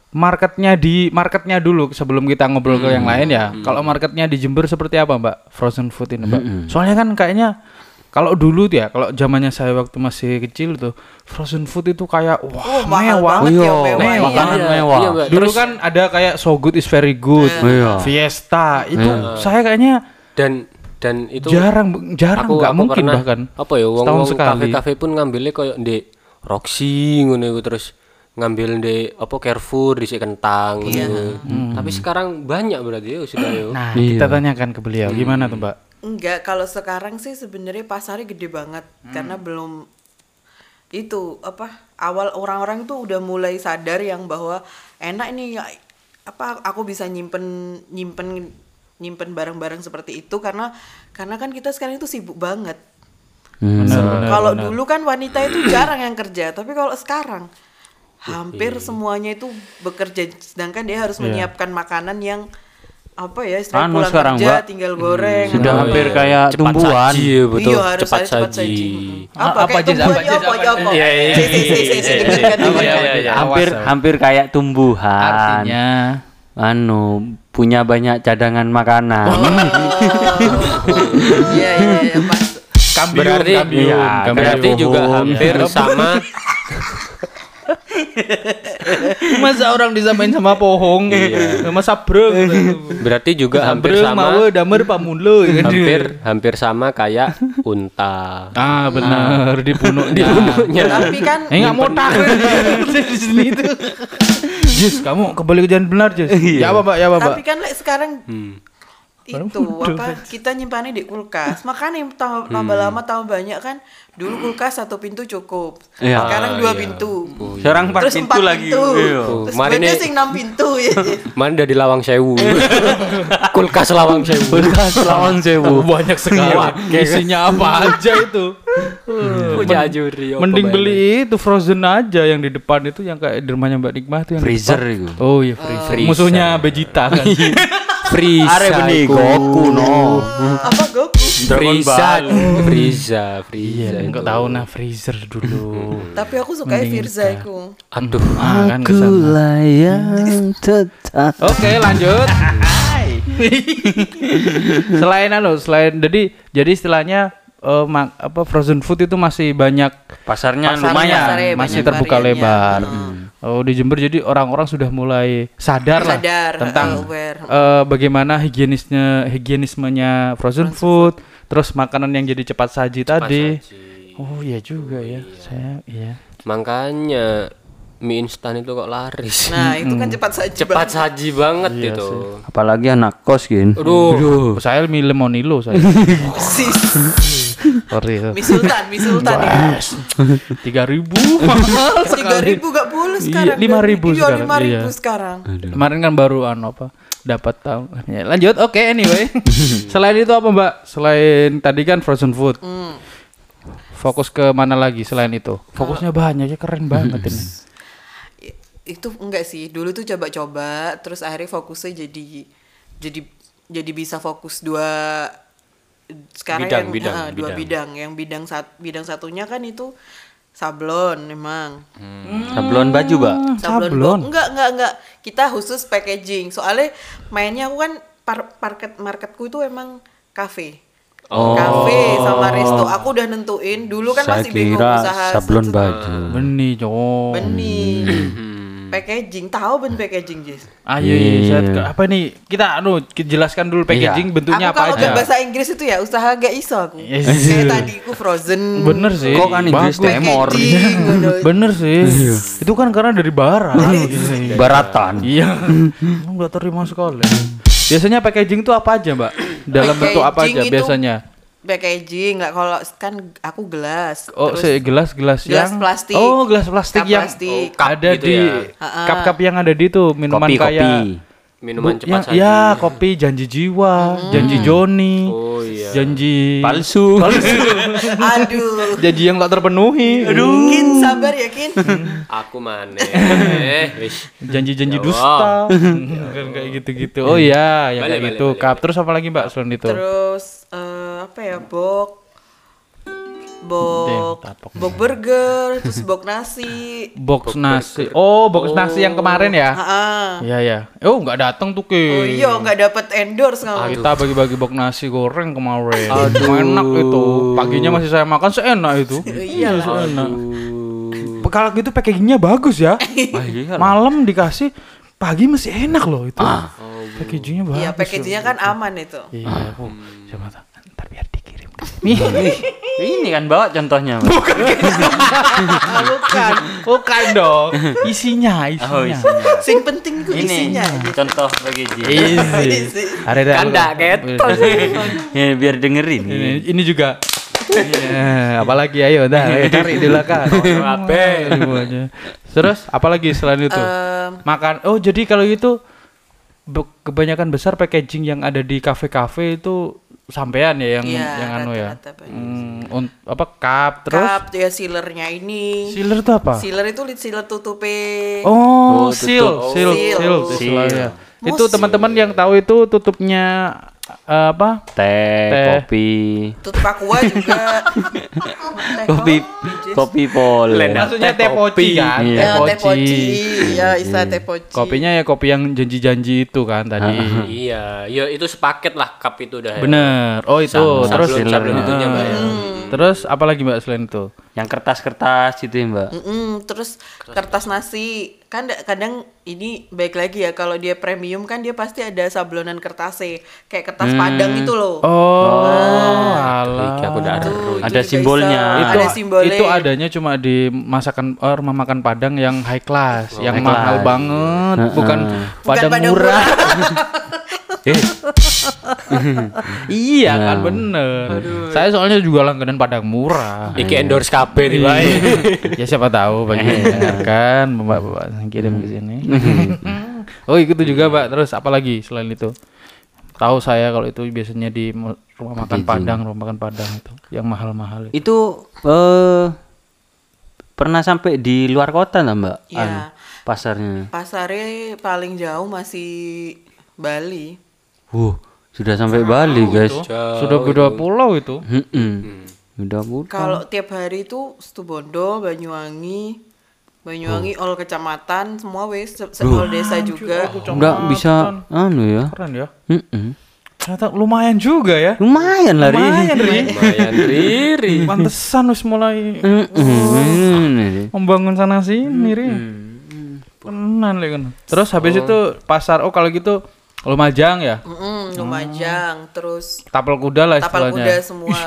marketnya di marketnya dulu sebelum kita ngobrol ke yang lain ya. Kalau marketnya di Jember seperti apa, Mbak? Frozen food ini, Mbak. Soalnya kan kayaknya kalau dulu tuh ya, kalau zamannya saya waktu masih kecil tuh, frozen food itu kayak wah Oh, mewah. banget ya, Iya, mewah. mewah. Iya. makanan Iya, mewah. iya, Mbak. Dulu Terus- kan ada kayak so good is very good, Iya. Fiesta itu saya kayaknya Dan dan itu jarang jarang nggak mungkin pernah, bahkan apa ya wong setahun wong sekali. kafe-kafe pun ngambilnya koyo di Roxy ngono terus ngambil di apa Carrefour di kentang gitu. Tapi sekarang banyak berarti ya sudah ya. Nah, Iya. kita tanyakan ke beliau gimana tuh, Mbak? Enggak, kalau sekarang sih sebenarnya pasarnya gede banget karena belum itu apa awal orang-orang tuh udah mulai sadar yang bahwa enak nih ya, apa aku bisa nyimpen nyimpen nyimpen barang-barang seperti itu karena karena kan kita sekarang itu sibuk banget. Hmm. Kalau dulu kan wanita itu jarang yang kerja, tapi kalau sekarang hampir semuanya itu bekerja sedangkan dia harus menyiapkan makanan yang apa ya istilah Anu pulang sekarang, kerja Mbak. tinggal goreng Sudah apa hampir ya. kayak Cepat tumbuhan. saji ya betul. Iya harus cepat ada cepat saji. saji. Ah, Apa, apa, tumbuhan Apa, Jis? apa, ya apa? Iya, iya, iya, iya, iya, iya, iya. Hampir hampir kayak tumbuhan. Artinya anu punya banyak cadangan makanan. Iya iya iya Berarti iya, berarti juga hampir sama (laughs) masa orang disamain sama pohong, sama sabreng. berarti juga hampir sama mawe, damer, pamulo. ya kan? hampir hampir sama kayak unta. Ah, benar, dibunuh dia. Tapi kan Eh nggak mau tahu di sini (laughs) itu. Jis, kamu kembali ke jalan benar, Jis. Ya apa, Pak? Ya apa, Pak? tapi kan like, sekarang Hmm. Itu apa kita nyimpannya di kulkas makanya tambah, tambah Hmm. lama tambah banyak kan dulu kulkas satu pintu cukup Iya. sekarang dua iya. pintu Sekarang empat terus pintu empat lagi. pintu Iya. terus beda nih- sing enam pintu ya Mana dari Lawang Sewu. Kulkas Lawang Sewu. Kulkas lawan sewu. banyak sekali. Isinya apa aja itu? Apa Mending beli itu frozen aja yang di depan itu yang kayak di rumahnya Mbak Nikmah itu yang di Freezer itu. Oh iya freezer. Freezer. Musuhnya Vegeta kan. (laughs) Frieza. Are benih iku. Goku no. apa Goku Frieza. Frieza, Frieza. Enggak tahu nah freezer dulu. (laughs) tapi aku suka Firza itu Aduh. Akulah yang (laughs) tetap. Oke, lanjut. (laughs) selain anu, selain jadi jadi istilahnya eh, mak- apa frozen food itu masih banyak Pasarnya Pasarnya, lumayan. pasarnya masih terbuka lebar. Hmm. Oh di Jember jadi orang-orang sudah mulai sadar, lah Sadar, tentang uh, aware. eh, bagaimana higienisnya higienismenya frozen food, terus makanan yang jadi cepat saji tadi. Oh iya juga ya, saya iya. Makanya mie instan itu kok laris. nah itu kan cepat saja Cepat saji banget itu. Apalagi anak kos gin. Aduh. Saya milih Monilo saya. (laughs) Sorry. (laughs) Mi Sultan Mi Sultan (laughs) Tiga ribu (laughs) mahal tiga ribu gak boleh Iya, sekarang 5.000 iya sekarang, lima ribu iya. sekarang Kemarin kan baru anu apa dapat tahu. Ya, lanjut. Oke, anyway. Selain itu apa, Mbak? Selain tadi kan frozen food. Hmm. Fokus ke mana lagi selain itu? Fokusnya banyak ya keren banget ini. itu enggak sih dulu tuh coba-coba terus akhirnya fokusnya jadi jadi jadi bisa fokus dua sekarang Bidang, yang bidang, ah, dua bidang. bidang. Yang bidang sat, bidang satunya kan itu sablon memang. Sablon baju, Mbak. sablon, Sablon. enggak enggak enggak. Kita khusus packaging. Soalnya mainnya aku kan par- market marketku itu emang kafe kafe sama resto. Aku udah nentuin. Dulu kan Saya masih bingung usaha sablon baju. Benih, cowok. benih packaging tahu ben packaging Jis Ayo, iya. saya- apa nih? Kita anu jelaskan dulu packaging bentuknya aku apa kalau aja. bahasa Inggris itu ya usaha gak iso aku Yes. kayak tadi aku frozen Bener sih. Kok kan Inggris temor. (laughs) Bener sih. Itu kan karena dari barat. Baratan. Iya. Enggak terima sekali. Biasanya packaging itu apa aja, Mbak? Dalam bentuk apa aja itu biasanya? Packaging nggak kalau kan aku gelas Oh, terus se gelas gelas gelas yang plastik. Oh, gelas plastik Cup yang plastik. Oh, ada gitu di ya. cup-cup yang ada di itu minuman Kopi, kayak kopi. Minuman Bu- cepat yang- saji. Ya, kopi janji jiwa, Hmm. janji Joni, Oh iya. janji Palsu. (laughs) aduh janji yang tak terpenuhi. Kin sabar ya Kin Aku maneh. (laughs) Wis. Janji-janji Ya dusta. (laughs) kan kayak gitu-gitu. Oh iya, yang kayak gitu. Cup terus apa lagi, Mbak, selain itu? terus apa ya bok bok Damn, bok burger terus bok nasi Box nasi. Oh, box nasi yang kemarin ya? Ah, Iya, iya. Oh, nggak datang tuh, Ki. oh iya nggak dapat endorse kamu Kita bagi-bagi box nasi goreng kemarin. Enak itu. Paginya masih saya makan seenak itu. (laughs) iya Seenak. Kalau gitu packagingnya bagus ya. Wah, (laughs) iya. Malam dikasih, pagi masih enak loh itu. Packagingnya bagus. iya packagingnya kan aman itu Iya, oh, siapa tahu dikirim. Ini kan bawa contohnya, Mbak. (laughs) bukan, bukan dong. Isinya, Oh, isinya. isinya. sing penting itu Ini isinya contoh packaging. Isi. Ada ada. Kan nggak keton. ya, biar dengerin. Ini, ini juga. Iya, apalagi ayo dah (laughs) cari di belakang. Terus apalagi selain itu? Em, Makan. Oh, jadi kalau be- kebanyakan besar packaging yang ada di kafe-kafe itu sampean ya yang Iya, yang anu ya. Hmm, un- apa cup terus cup ya sealernya ini sealer itu apa? sealer itu lid sealer tutupe Oh, Oh, seal, tutup. seal, Seal. seal, Seal. istilahnya. Oh, Itu teman-teman yang tahu itu tutupnya eh, apa? Teh, Teh. kopi, tutup aqua juga Teh (laughs) kopi, kopi pol. Maksudnya teh poci kan? Iya. ya teh poci ya istilah teh poci Kopinya ya kopi yang janji-janji itu kan tadi. Iya, ya itu sepaket lah cup itu dah. ya. Bener. Oh itu. Terus Sablon, Mbak. ya. Terus apa lagi Mbak selain itu? Yang kertas-kertas itu ya, Mbak. Mm-mm, terus kertas nasi kan da- kadang ini baik lagi ya kalau dia premium kan dia pasti ada sablonan kertasnya kayak kertas padang itu loh Oh, alah. aku udah Tuh, aru. itu Ada juga simbolnya. bisa. itu ada simbolnya itu adanya cuma di masakan eh, rumah makan Padang yang high class, yang high mahal class. banget, Heeh. bukan Padang Padang murah. (laughs) Eh, (laughs) iya kan bener. Saya soalnya juga langganan Padang murah. Iki endorse kabeh nih, Pak. ya siapa tahu bagi yang (laughs) mendengarkan bapak-bapak yang kirim ke sini. (laughs) oh itu juga Mbak. Terus apa lagi selain itu? Tahu saya kalau itu biasanya di rumah makan Padang, rumah makan Padang itu yang mahal-mahal. itu. itu eh pernah sampai di luar kota lah, Mbak? Iya. Anu, pasarnya. pasarnya paling jauh masih Bali Wuh, sudah sampai Bali, guys. Sudah beda pulau itu. Udah bukan. kalau tiap hari itu Situbondo Banyuwangi Banyuwangi all kecamatan semua wes se- all desa juga Enggak bisa anu ya. Keren ya. Mm-mm. Ternyata lumayan juga ya. Lumayan lah, Ri. Lumayan Ri. Lumayan riri. Pantesan wis mulai Mm-mm. membangun sana sini Ri. Tenan lagi kan. Terus habis itu pasar oh kalau gitu Lumajang ya. Mm-mm, Lumajang terus Tapal kuda lah tapal istilahnya. kuda semua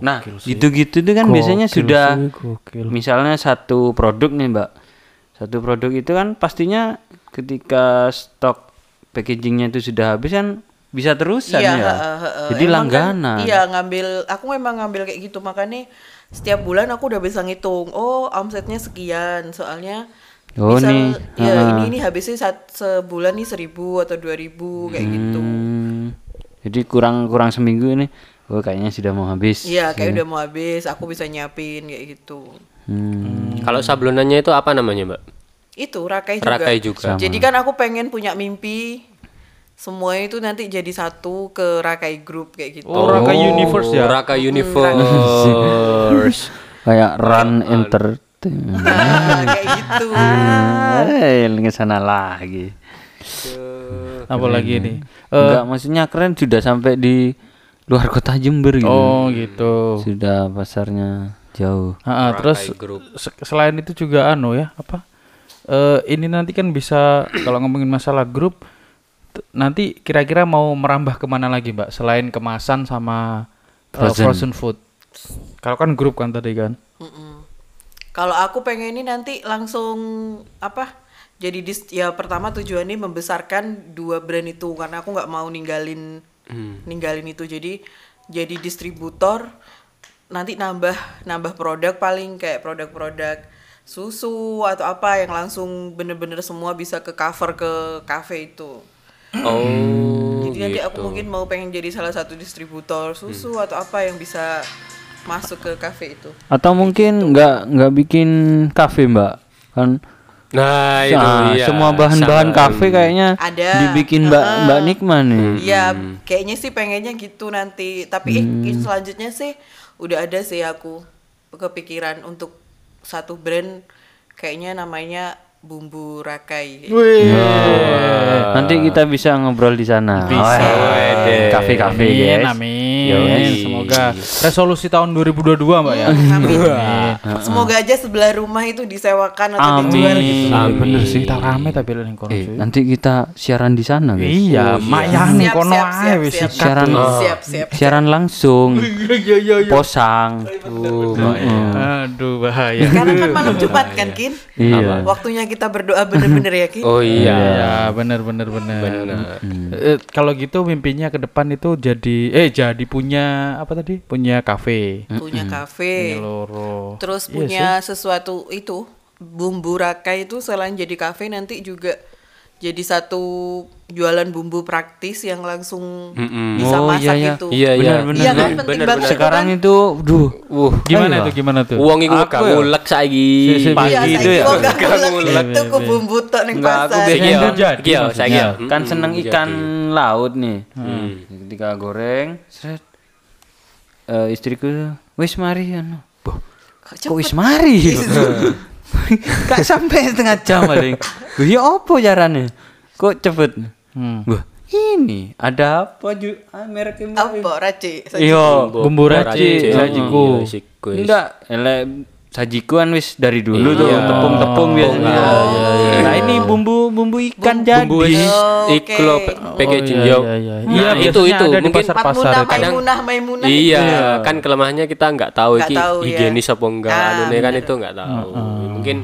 Nah, gitu-gitu itu kan biasanya sudah gokil. misalnya satu produk nih, Mbak. Satu produk itu kan pastinya ketika stok packagingnya itu sudah habis kan bisa terusan iya ya. heeh, heeh. Jadi Emang kan, langganan. iya ngambil aku memang ngambil kayak gitu makanya setiap bulan aku udah bisa ngitung oh omsetnya sekian soalnya Oh, misal nih, ya heeh. ini ini habisnya saat sebulan nih seribu atau dua ribu kayak gitu Hmm, jadi kurang kurang seminggu ini. Oh, kayaknya sudah mau habis. iya kayak udah mau habis aku bisa nyiapin kayak gitu Hmm. Kalau sablonannya itu apa namanya, Mbak? itu Rakai juga. Rakai juga. Jadi kan aku pengen punya mimpi semua itu nanti jadi satu ke Rakai Group kayak gitu. Oh, Raka Universe ya? Raka Universe. (laughs) Kayak run entertainment. kayak gitu. (laughs) Eh, ke sana lagi. Apa lagi nih? Eh, Enggak, maksudnya keren sudah sampai di luar kota Jember gitu. oh gitu. Sudah pasarnya jauh. Ah, ah, terus Group. se- selain itu juga anu ya apa? Eh ini nanti kan bisa kalau ngomongin masalah grup nanti kira-kira mau merambah ke mana lagi mbak selain kemasan sama eh, Frozen. frozen food? Kalau kan grup kan tadi kan. Mm-mm. Kalau aku pengen ini nanti langsung apa? Jadi dis, ya pertama tujuannya membesarkan dua brand itu karena aku nggak mau ninggalin ninggalin itu. Jadi jadi distributor nanti nambah nambah produk paling kayak produk-produk susu atau apa yang langsung bener-bener semua bisa ke cover ke cafe itu. Oh, Jadi nanti aku gitu. mungkin mau pengen jadi salah satu distributor susu atau apa yang bisa masuk ke cafe itu. Atau mungkin nggak nggak bikin kafe mbak kan? Nah, itu Nah, iya. semua bahan-bahan kafe kayaknya Ada. dibikin mbak Heeh. mbak Nikma nih. Iya, kayaknya sih pengennya gitu nanti. Tapi eh, selanjutnya sih udah ada sih aku kepikiran untuk satu brand kayaknya namanya bumbu rakai. Nanti kita bisa ngobrol di sana. Bisa. Kafe-kafe Amin, guys. amin. Yoi. Semoga resolusi tahun 2022 mbak ya. Amin. Semoga aja sebelah rumah itu disewakan atau Amin. dijual gitu. Amin. Bener sih kita rame tapi lain kono Eh, nanti kita siaran di sana guys. Iya, mayang nih Siap, kono siap, ae siap, wis. Siaran Siap, siap. siaran langsung. Posang. Aduh bahaya. Sekarang kan malam Jumat kan, Kin? Iya. Waktunya kita berdoa bener-bener ya, Kin? Oh iya. Iya, benar benar benar. Eh, kalau gitu mimpinya ke depan itu jadi eh jadi punya apa tadi? Punya kafe. Punya Punya kafe. loro. Terus Iya punya sesuatu itu bumbu rakai itu selain jadi kafe nanti juga jadi satu jualan bumbu praktis yang langsung bisa Oh, masak iya, iya. itu. Iya, iya. Benar, Iya kan benar, penting benar, banget itu Sekarang kan. itu, duh, Wuh, Gimana Ayo. itu gimana tuh? uang iku Aku gak ya. ngulek saiki. Si- si- Iya, pagi saya itu ya. ngulek itu ke bumbu tok ning aku pasar. biasanya Iya, kan jadi iya, maksudnya. saya iya. kan Mm, seneng ikan laut nih. Ketika goreng, seret. Eh, istriku, wis mari anu. Kok wis mari? (laughs) (laughs) (laughs) Gak sampai setengah jam paling. Loh, ya apa caranya? Kok cepet? Hmm. Wah, ini ada apa ju? Ah, merek ini. Apa raci? Iya, Bumbu raci, sajiku. Iya, siku, yes. Enggak, elek sajiku kan wis dari dulu tuh Iya. tepung-tepung biasanya. Nah, ini bumbu bumbu ikan jadi. Bumbu iku lho, pe- packaging Oh, iya, yo. iya, iya. Nah, Iya, itu itu ada di mungkin pasar-pasar Maimunah, itu. kadang- Maimunah, Maimunah. Iya, kan kelemahannya kita nggak tahu Nggak iki tahu, iya. higienis apa enggak, Ah, kan itu nggak tahu. Mungkin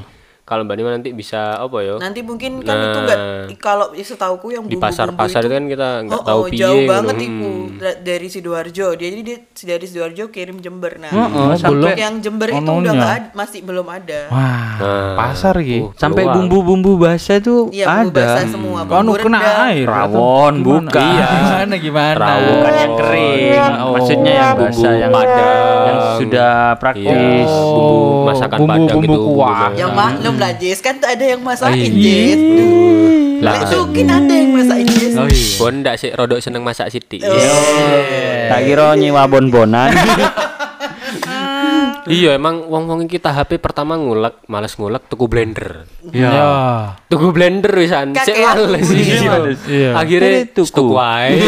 kalau Mbak Nima nanti bisa apa ya? Nanti mungkin kan itu enggak kalau setauku yang Di bumbu-bumbu pasar-pasar itu kan kita nggak Oh, tahu oh, piye jauh banget Hmm. itu Da- dari sidoarjo. Dia jadi dia dari sidoarjo kirim Jember. Nah, Heeh, sampai sampai yang Jember itu udah nggak ada, masih belum ada. Wah, Nah, pasar gitu. sampai Keluar. bumbu-bumbu bahasa itu Iya, bumbu ada. basah semua. Anu Bumbu kena air. Rawon, bukan. gimana? Iya. Gimana gimana? Rawon. Bukan yang kering, Oh. maksudnya yang Bumbu basah yang Padang. yang sudah praktis. Iya. Bumbu masakan bumbu, Padang bumbu gitu, kuah. bumbu Yang maklum lah Jess kan tak ada yang masakin Iya. Jess. Lah, mungkin ada yang masakin Jess. Oh iya. Bon ndak sih rodok seneng masak sithik. Tak kira nyewa bon-bonan. (laughs) Iya, emang wong-wong iki HP pertama ngulek, males ngulek tuku blender. Ya. Tuku blender wisan, sik males bumbu. iya. Iya. Akhirnya Tuku. tuku wae. (laughs)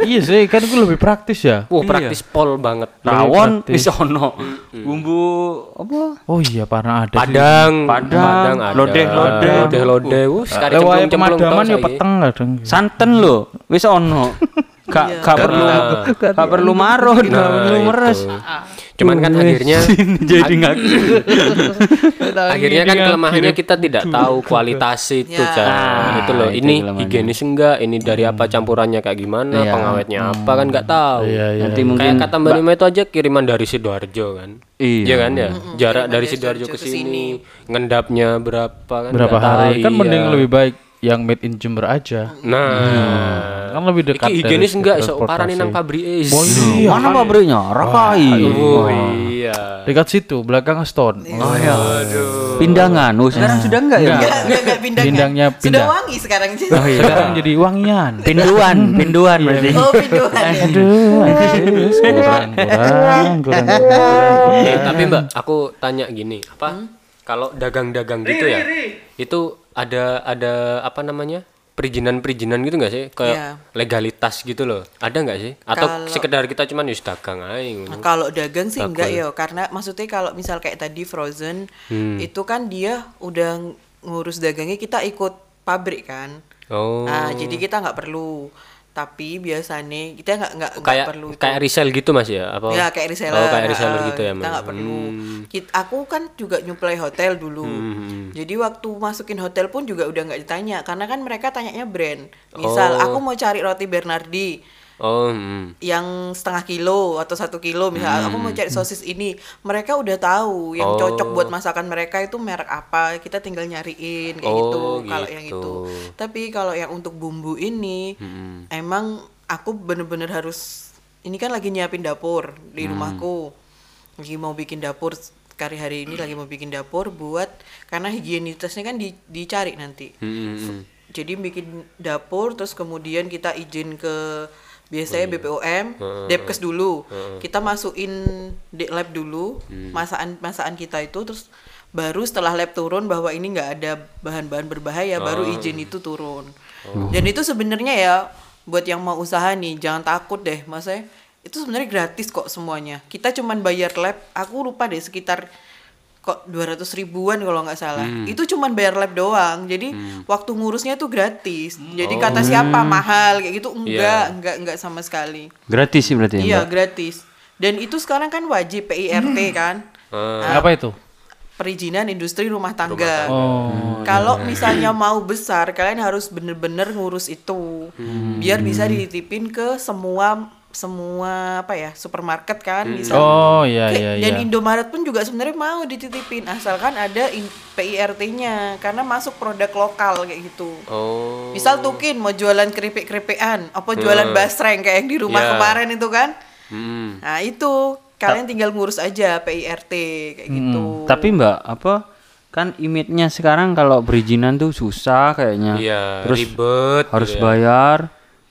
Iya sih, kan itu lebih praktis ya. Wah, praktis pol banget. Rawon wis ono. Bumbu apa? Oh iya, pernah ada. sih. Padang, Padang, ada. lodeh-lodeh. Lodeh-lodeh. Wus, kari Lewat cemplung-cemplung pemadaman ya saiki. peteng kadang. Santen lho, wis ono. Gak gak perlu gak perlu marut, gak Nah, perlu itu. meres. Cuman kan akhirnya (laughs) jadi nggak (laughs) akhirnya kan kelemahannya kita tidak tahu kualitas itu, Ya. Cak. itu loh. itu Ini higienis enggak? Ini dari apa campurannya kayak gimana? Iya. Pengawetnya apa kan nggak tahu. Iya, iya. Nanti Kayak mungkin kata Mbak Nima itu aja kiriman dari Sidoarjo kan. Iya. Iya kan ya? Jarak dari dari Sidoarjo ke sini, ngendapnya berapa kan? Berapa hari? Kan mending iya. lebih baik yang made in Jember aja. Nah, Kan lebih dekat iki higienis enggak sok parani nang pabrik es. Oh iya. Mana pabriknya? Rakai. Oh iya. Dekat situ, belakang Stone. Oh iya. Pindangan. Oh, sekarang sudah enggak ya? Enggak, enggak, enggak pindah. Bindangnya Sudah pindah. wangi sekarang. Oh, iya. Sekarang jadi wangian. Pinduan, (laughs) pinduan berarti. Oh, pinduan. Aduh, kurang, kurang, kurang, kurang. Eh, tapi Mbak, aku tanya gini, apa? Kalau dagang-dagang gitu ya, itu ada ada apa namanya? perizinan-perizinan gitu nggak sih? Kayak Iya. legalitas gitu loh. Ada nggak sih? Atau Kalau- sekedar kita cuman yus dagang aja Nah, ngono. kalau dagang sih enggak ya, karena maksudnya kalau misal kayak tadi Frozen, Hmm. itu kan dia udah ngurus dagangnya kita ikut pabrik kan. Oh. Nah, jadi kita nggak perlu. Tapi biasanya kita nggak nggak kayak perlu itu. kayak resell gitu Mas ya? Apa? Ya kayak reseller. Oh, kayak reseller ah, gitu ya, Kita Mas. nggak perlu. Hmm. Kit- aku kan juga nyuplai hotel dulu. Jadi waktu masukin hotel pun juga udah nggak ditanya karena kan mereka tanyanya brand. Misal Oh. aku mau cari roti Bernardi Oh, hmm. yang setengah kilo atau satu kilo misal aku mau cari sosis ini mereka udah tahu yang Oh. cocok buat masakan mereka itu merek apa kita tinggal nyariin kayak Oh, gitu kalau yang gitu. itu tapi kalau yang untuk bumbu ini emang aku bener-bener harus ini kan lagi nyiapin dapur di rumahku lagi mau bikin dapur kari hari ini lagi mau bikin dapur buat karena higienitasnya kan di- dicari nanti Hmm, hmm, hmm. jadi bikin dapur terus kemudian kita izin ke biasanya iya. BPOM, Depkes dulu. Kita masukin di lab dulu Hmm. masakan masakan kita itu terus baru setelah lab turun bahwa ini nggak ada bahan-bahan berbahaya baru Oh. izin itu turun. Dan itu sebenarnya ya buat yang mau usaha nih jangan takut deh, Mas itu sebenarnya gratis kok semuanya. Kita cuman bayar lab, aku lupa deh sekitar kok 200 ribuan kalau nggak salah. Itu cuman bayar lab doang. Jadi waktu ngurusnya tuh gratis. Jadi kata siapa mahal kayak gitu enggak enggak enggak sama sekali. Gratis sih berarti ya, iya gratis. Dan itu sekarang kan wajib PIRT kan. Ah. Apa itu? perizinan industri rumah tangga. Oh, Kalau misalnya mau besar, kalian harus bener-bener ngurus itu, biar bisa dititipin ke semua semua apa ya supermarket kan, bisa. Oh, iya iya Dan iya. Indomaret pun juga sebenarnya mau dititipin, asalkan ada in- PIRT-nya, karena masuk produk lokal kayak gitu. Oh. Misal Tukin mau jualan keripik-keripikan, apa jualan basreng kayak yang di rumah Iya. kemarin itu kan? Hmm. Nah itu kalian tinggal ngurus aja PIRT kayak gitu. Tapi Mbak, apa kan image-nya sekarang kalau perizinan tuh susah kayaknya. Iya, Terus ribet harus gitu ya. bayar,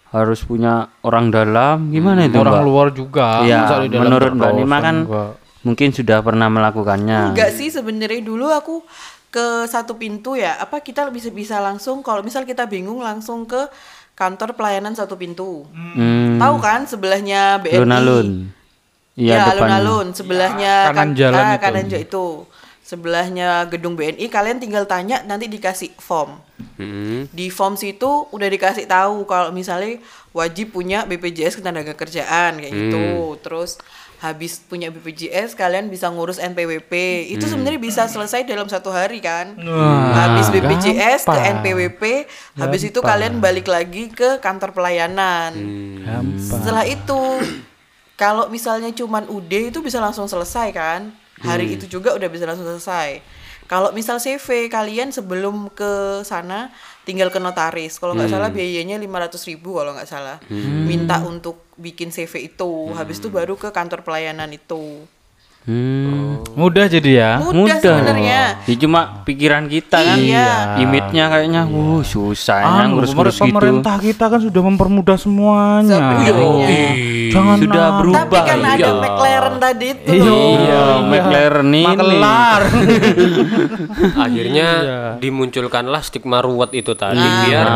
harus punya orang dalam. Gimana itu, Orang Mbak? luar juga. Iya, dalam menurut Mbak Nima kan enggak. mungkin sudah pernah melakukannya. Enggak sih sebenarnya dulu aku ke satu pintu ya. Apa kita bisa bisa langsung kalau misal kita bingung langsung ke kantor pelayanan satu pintu. Hmm, Tahu kan sebelahnya BNI. Alun-alun. Iya, Iya, depan. alun-alun sebelahnya Ya, kanan kan- jalan ah, itu. kanan itu. Sebelahnya gedung BNI kalian tinggal tanya nanti dikasih form. Hmm. Di form situ udah dikasih tahu kalau misalnya wajib punya BPJS ketenagakerjaan kayak gitu. Terus habis punya BPJS kalian bisa ngurus NPWP. Itu sebenarnya bisa selesai dalam satu hari kan. habis BPJS ke gampang. NPWP, habis itu kalian balik lagi ke kantor pelayanan. Gampang. Setelah itu kalau misalnya cuman UD itu bisa langsung selesai kan? Hari itu juga udah bisa langsung selesai. Kalau misal CV kalian sebelum ke sana tinggal ke notaris. Kalau nggak salah biayanya 500.000 ribu kalau nggak salah. Minta untuk bikin CV itu. Habis itu baru ke kantor pelayanan itu. Hmm. Mudah jadi ya. Mudah, sebenarnya. Ya, cuma pikiran kita kan. Iya. Image-nya kayaknya wuh susahnya Anu, ngurus-ngurus gitu. pemerintah kita kan sudah mempermudah semuanya. Sebenarnya. Jangan Sudah nak- berubah. Tapi kan ada Iya. McLaren tadi itu. Iya, McLaren ini. Makelar. (laughs) Akhirnya Iya. dimunculkanlah stigma ruwet itu tadi biar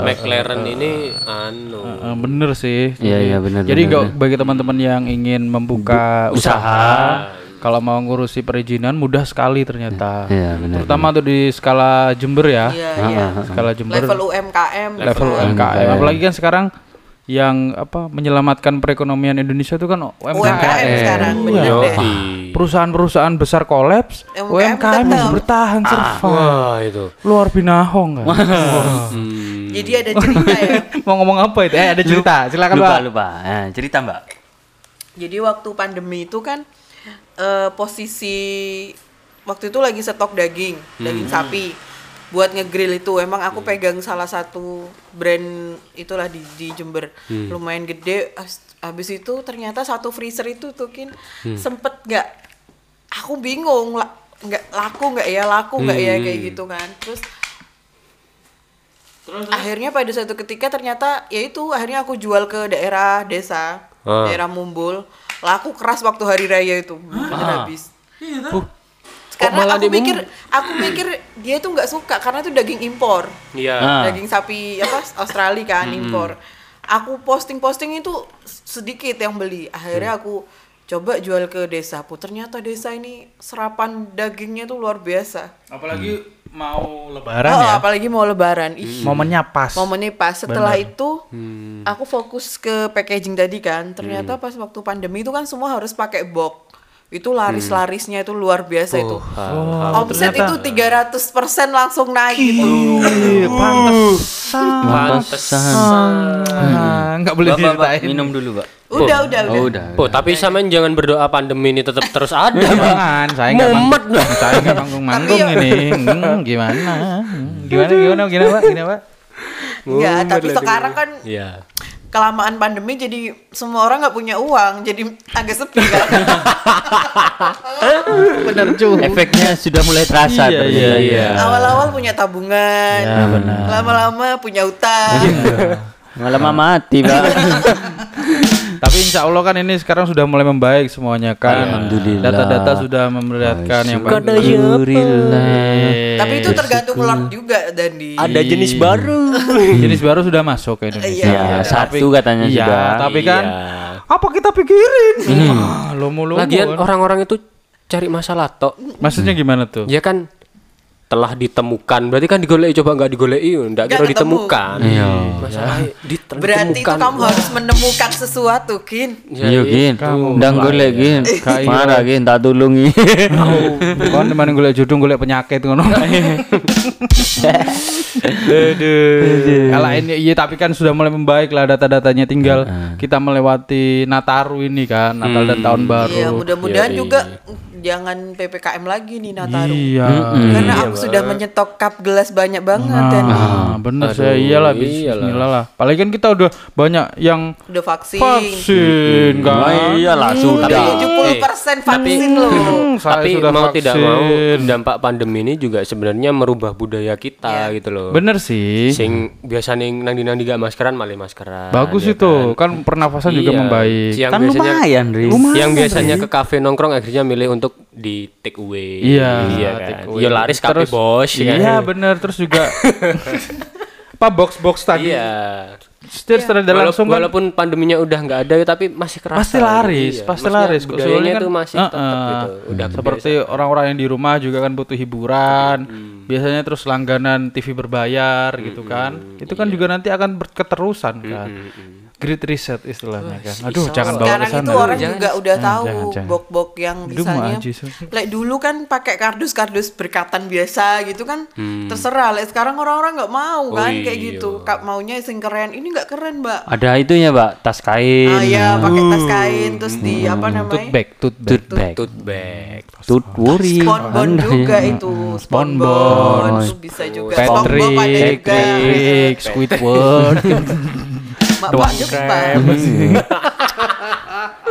McLaren ini anu. Bener sih. Iya, iya, bener, Jadi bener, bagi teman-teman yang ingin membuka usaha, kalau mau ngurusi perizinan mudah sekali ternyata. Iya, benar. Terutama tuh di skala Jember ya. Iya, iya. Skala Jember. Level UMKM. level UMKM. Apalagi kan sekarang yang apa menyelamatkan perekonomian Indonesia itu kan UMKM. UMKM sekarang Iya. deh. Perusahaan-perusahaan besar kolaps, UMKM UMKM masih bertahan survive. Wah, itu. Luar binahong kan. Hmm. Jadi ada cerita ya. (laughs) Mau ngomong apa itu? Eh ada cerita. Silakan lupa, Pak. lupa. Nah, cerita, Mbak. Jadi waktu pandemi itu kan eh, posisi waktu itu lagi stok daging, daging sapi. buat ngegrill itu emang aku pegang salah satu brand itulah di, di Jember. Lumayan gede. Habis itu ternyata satu freezer itu tuh kin sempet nggak aku bingung la- nggak laku nggak ya? Laku nggak ya? Kayak gitu kan. Terus akhirnya pada suatu ketika ternyata ya itu akhirnya aku jual ke daerah desa Ah. daerah Mumbul laku keras waktu hari raya itu. Bener habis. Karena malah aku mikir aku mikir dia tuh nggak suka karena itu daging impor. Iya. Ah. daging sapi apa Australia kan impor. Aku posting posting itu sedikit yang beli. Akhirnya aku coba jual ke desaku ternyata desa ini serapan dagingnya tuh luar biasa. Apalagi mau lebaran oh, ya. apalagi mau lebaran. Ih, Momennya pas. momennya pas. Setelah itu Hmm. aku fokus ke packaging tadi kan. Ternyata pas waktu pandemi itu kan semua harus pakai box itu laris-larisnya itu luar biasa itu Oh, omset itu 300% langsung naik gitu pantesan. Pantesan. Ah, Nggak boleh diceritain. minum dulu, Pak. udah udah udah Oh, udah. Oh, tapi sampean jangan berdoa pandemi ini tetap terus ada, Pak. Jangan, saya nggak Mumet saya nggak (laughs) manggung-manggung ya- ini. Hmm, gimana? Hmm, Gimana, gimana, gimana, Pak? Gimana, Pak? Enggak, tapi sekarang kan Iya. Kelamaan pandemi jadi semua orang nggak punya uang jadi agak sepi kan Bener cuy. Efeknya sudah mulai terasa. Iya, ternyata. iya, iya. awal-awal punya tabungan Ya, benar. lama-lama punya utang Malah mati, Pak. (laughs) Tapi insya Allah kan ini sekarang sudah mulai membaik semuanya kan. Alhamdulillah. Data-data sudah memperlihatkan yang bagus. Alhamdulillah. tapi itu tergantung lot juga dan di Ada jenis baru. (laughs) Jenis baru sudah masuk ke Indonesia. Iya, satu katanya iya, sudah. Tapi kan Iya. apa kita pikirin? Ah, lomo-lomo. Lagian kan. orang-orang itu cari masalah tok. Maksudnya gimana tuh? Ya kan telah ditemukan. Berarti kan digoleki coba nggak digoleki, enggak Nggak kira ketemu. ditemukan. Iya. Masalah dit- berarti itu kamu harus menemukan sesuatu kin Ya, Iya, Gin. kamu Ndang golek, Gin. Kayak- (laughs) Marah, Gin, tak tulungi. Kon teman golek judung golek penyakit ngono. (laughs) Aduh. Kalau ini iya tapi kan sudah mulai membaik lah data-datanya tinggal kita melewati Nataru ini kan, Natal dan tahun baru. iya mudah-mudahan juga jangan ppkm lagi nih Nataru Iya. karena aku sudah menyetok cup gelas banyak banget dan Ah, bener saya iyalah bismillah lah. Apalagi kan kita udah banyak yang udah vaksin vaksin kan. Oh, iyalah, sudah. Tapi- 70% vaksin loh Hmm, Tapi sudah mau tidak mau vaksin. dampak pandemi ini juga sebenarnya merubah budaya kita gitu loh. Bener sih. Sing biasa nih nandi-nandi gak maskeran malah maskeran. Bagus ya itu. Kan pernafasan juga Iya. membaik. Yang Kan biasanya lumayan, Riz. yang biasanya ke kafe nongkrong akhirnya milih untuk di take away. Iya, kan. take away. Ya laris kafe Terus- bos ya Iya kan. bener terus juga (laughs) apa box-box tadi Iya. setir secara Walaupun, langsung kan walaupun pandeminya udah nggak ada ya tapi masih kerasa. pasti laris, Iya. pasti Maksudnya laris. Kok Budayanya soalnya kan, tuh masih uh-uh. tetap gitu. Udah seperti orang-orang yang di rumah juga kan butuh hiburan. Biasanya terus langganan TV berbayar gitu kan. Itu kan juga nanti akan berketerusan kan. Great reset istilahnya kan. Aduh, jangan bawa ke sekarang sana. itu orang juga udah tahu jangan, jangan. bok-bok yang misalnya like dulu kan pakai kardus-kardus berkatan biasa gitu kan terserah like sekarang orang-orang nggak mau kan kayak iya. gitu Kak maunya sing keren ini nggak keren mbak Ada itu ya, Pak, tas kain. ah ya pakai tas kain terus di apa Tote namanya bag, tote bag. Tote bag. tote bag. Tote worry. Sponbon juga ya. itu Sponbon. Bisa juga Patrick, ada juga Patrick, Squidward. (laughs) Mak Mak Jepang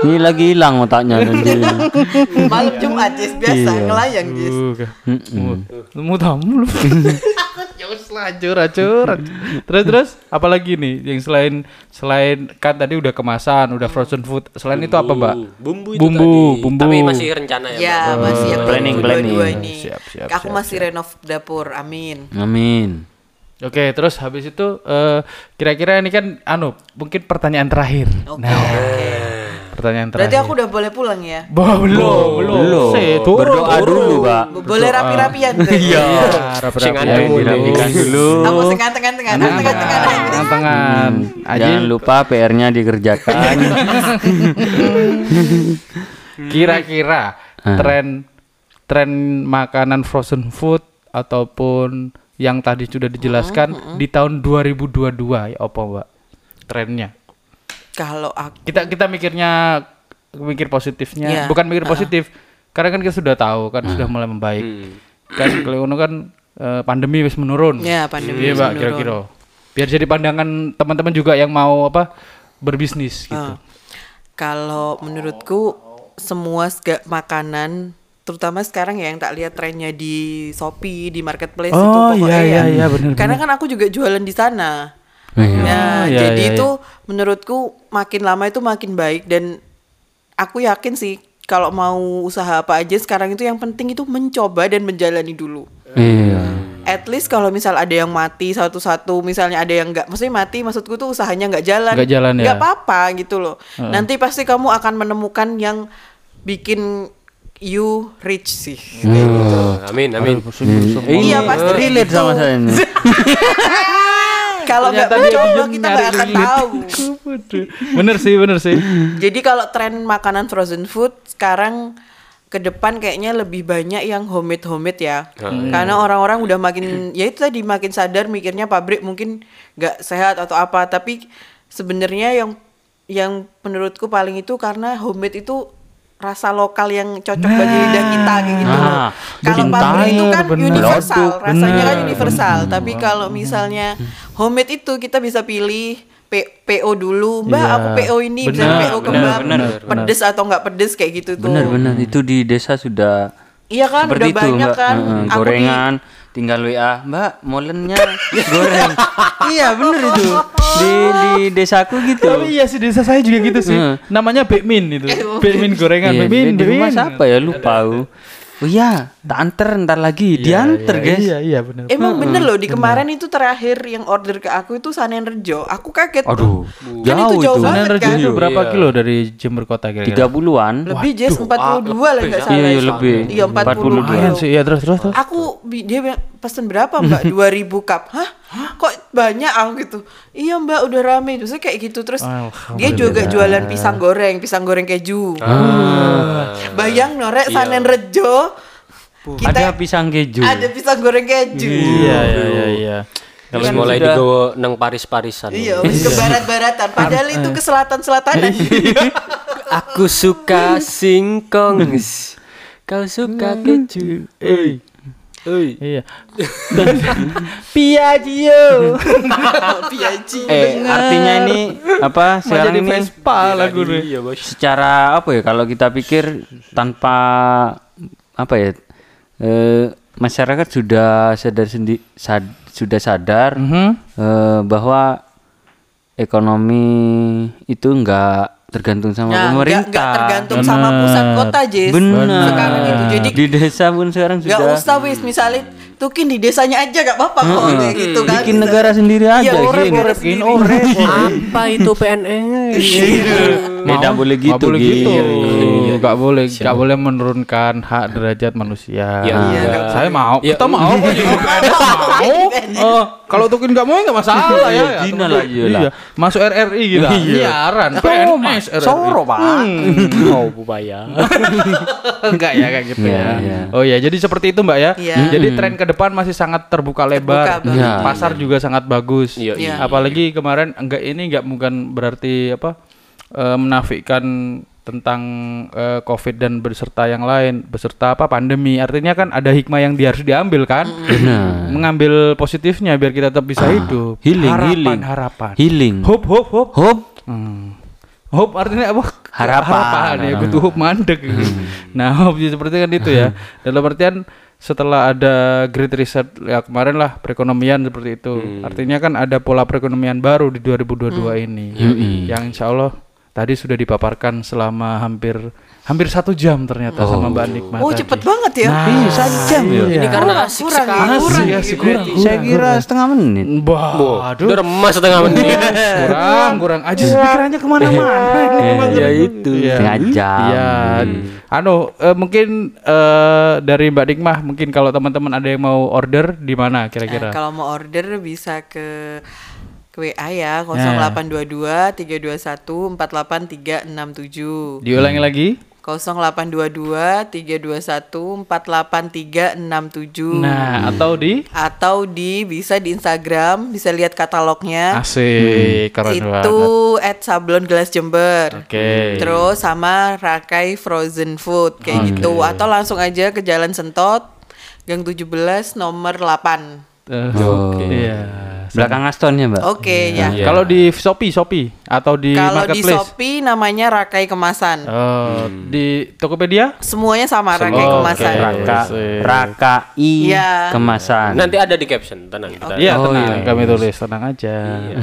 Ini lagi hilang otaknya nanti. (laughs) malam Jumat Jis biasa Iya. ngelayang Jis Lu (laughs) mau tamu lu. Lajur, acur. Terus terus apalagi nih yang selain selain kan tadi udah kemasan, udah frozen food. Selain itu apa, Mbak? Bumbu itu Bumbu, tadi. bumbu. Tapi masih rencana ya. ya Mbak? masih yang Planning, dua- planning. Siap, siap, aku siap, masih renov dapur amin Amin. Oke, terus habis itu eh, kira-kira ini kan anu, mungkin pertanyaan terakhir. Oke, Nah, oke. pertanyaan terakhir. Berarti aku udah boleh pulang ya? Belum, belum. Belum. Turun, Berdoa turun. dulu, Pak. Boleh rapi-rapian tuh. Iya, Sing rapi-rapi ada aja, boleh. dirapikan dulu. Aku sing tengah-tengah. Tangan. Aja Jangan lupa PR-nya dikerjakan. (laughs) kira-kira tren tren makanan frozen food ataupun yang tadi sudah dijelaskan di tahun 2022 ya apa Mbak? Trennya. Kalau aku Kita kita mikirnya mikir positifnya, Iya. bukan mikir positif. Karena kan kita sudah tahu kan sudah mulai membaik. Hmm. Kan kalau kan eh, pandemi wis menurun. Ya, pandemi Iya, Mbak, kira-kira. Biar jadi pandangan teman-teman juga yang mau apa? berbisnis gitu. Ah. Kalau menurutku semua makanan terutama sekarang ya yang tak lihat trennya di Shopee, di marketplace itu Oh, pokoknya iya, iya, ya. iya, benar, Karena kan aku juga jualan di sana. Iya. Nah, iya, jadi iya, itu menurutku makin lama itu makin baik dan aku yakin sih kalau mau usaha apa aja sekarang itu yang penting itu mencoba dan menjalani dulu. Iya. At least kalau misal ada yang mati satu-satu, misalnya ada yang nggak, maksudnya mati, maksudku tuh usahanya nggak jalan, Nggak jalan ya. nggak apa-apa gitu loh. Nanti pasti kamu akan menemukan yang bikin you rich sih. kayak gitu. Oh, amin, amin. Ini Iya, pasti kayak relate gitu. sama saya ini. (laughs) Kalau nggak mencoba kita nggak akan tahu. (laughs) Bener sih, bener sih. Jadi kalau tren makanan frozen food sekarang ke depan kayaknya lebih banyak yang homemade homemade ya. Karena orang-orang udah makin ya itu tadi makin sadar mikirnya pabrik mungkin nggak sehat atau apa, tapi sebenarnya yang yang menurutku paling itu karena homemade itu rasa lokal yang cocok bagi lidah kita kayak gitu. Nah, kalau pabrik itu kan bener. universal, rasanya kan bener. universal. Tapi kalau misalnya homemade itu kita bisa pilih P- PO dulu, Mbak Iya. aku PO ini, bisa Bener, PO bener, kebab, bener, pedes atau nggak pedes kayak gitu tuh. Benar-benar itu di desa sudah Iya kan, seperti udah itu, banyak Mbak. kan. Heeh, Aku di- gorengan tinggal WA, Mbak, molennya goreng. (laughs) iya, bener itu. Di di desaku gitu. Tapi iya sih desa saya juga gitu sih. Heeh. Namanya Bekmin itu. Bekmin gorengan, Iya, Bekmin, di rumah siapa ya lupa aku. Oh iya, tak anter ntar lagi, dianter Iya, guys. Iya, iya bener. Emang bener loh di kemarin itu terakhir yang order ke aku itu Sanen Rejo. Aku kaget. Aduh, Kan itu jauh jauh itu. banget. Sanen Rejo kan? itu berapa Iya. kilo dari Jember Kota kira-kira? 30-an. Lebih Jess 42 lah nggak salah. Iya, iya, lebih. Iya 40 Lumayan sih, iya terus terus terus. Aku dia bilang pesen berapa Mbak? (laughs) 2000 cup. Hah? Kok banyak aku gitu. Iya Mbak udah rame. Terus kayak gitu terus dia juga jualan pisang goreng, pisang goreng keju. Bayang norek Sanen Rejo. Kita Ada pisang keju. ada pisang goreng keju. Iya, iya, iya, iya. Terus Kan mulai sudah- digawa nang Paris-Parisan. Iya, wis ke barat-baratan. Padahal itu ke selatan-selatanan. Aku suka singkong. Kau suka keju. Eh, Oi. iya. Piaggio. (laughs) Piaji. Eh, artinya ini apa sekarang ini Vespa lagu. Iya, secara apa ya kalau kita pikir tanpa apa ya eh, masyarakat sudah sadar sendi sad- sudah sadar Mhm. eh, bahwa ekonomi itu enggak tergantung sama Nah, pemerintah nggak tergantung sama pusat kota, Jess. benar Sekarang itu. Jadi di desa pun sekarang sudah usah wis misalnya tukin di desanya aja gak apa-apa kok kayak gitu kan. bikin negara sendiri Iya, aja orang gitu. negara sendiri. Apa itu PNS? Tidak boleh Nggak gitu boleh gitu. Nggak boleh, nggak boleh menurunkan hak derajat manusia. Iya, iya, nggak Saya mau, Iya. kita mau (laughs) mau. Oh, kalau Tukin nggak mau nggak masalah ya. Iya, Zina lah, iya. Iya, masuk RRI gitu. Siaran PNS RRI. Soro, Pak. (laughs) Oh, Bubaya. (laughs) Enggak ya kayak gitu Iya, ya. iya. Oh ya, jadi seperti itu Mbak ya. Iya. Jadi tren ke depan masih sangat terbuka lebar. banget. Iya, Pasar juga sangat bagus. Iya, iya. Apalagi kemarin enggak ini enggak bukan berarti apa eh, menafikan tentang eh, Covid dan beserta yang lain, beserta apa pandemi. Artinya kan ada hikmah yang dia harus diambil kan. Benar. Mengambil positifnya biar kita tetap bisa hidup. Ah, healing, harapan, healing. harapan. Healing. Hope, hope, hope. Hope. Hmm. Hope artinya apa? Harapan. Harapan ya, butuh hope mandek. Nah, hope ya seperti kan itu ya. Dalam artian setelah ada great reset ya kemarin lah perekonomian seperti itu. Artinya kan ada pola perekonomian baru di 2022 ini. Yang insya Allah tadi sudah dipaparkan selama hampir hampir satu jam ternyata sama Mbak Nikmat. Oh, tadi. cepet banget ya. Nah, Ih, satu jam ya? iya. Ini karena asik kurang, sekali. ya, kurang, Asik, asik, kurang, Saya kira setengah menit. Wah, aduh. Udah remas setengah menit. kurang kurang aja pikirannya ke mana-mana Ya itu Iya. setengah jam. Iya. Anu eh, mungkin eh, dari Mbak Dikmah mungkin kalau teman-teman ada yang mau order di mana kira-kira? kalau mau order bisa ke ke WA ya 0822 321 48367. Diulangi lagi. 0822 321 48367. Nah, atau di atau di bisa di Instagram, bisa lihat katalognya. asik keren itu banget. at sablon gelas Jember. Oke. Terus sama Rakai Frozen Food kayak gitu atau langsung aja ke Jalan Sentot Gang 17 nomor 8. Eh, Oke. Iya. Belakang Astonnya, Mbak. Oke ya. Iya. Kalau di Shopee, Shopee atau di Kalau di marketplace. Shopee namanya Rakai Kemasan. Oh, di Tokopedia? Semuanya sama Rakai Oke. Kemasan. Raka, Sip. Raka Iya. kemasan. Nanti ada di caption, tenang kita. Iya, Oh, tenang. iya. Kami tulis tenang aja.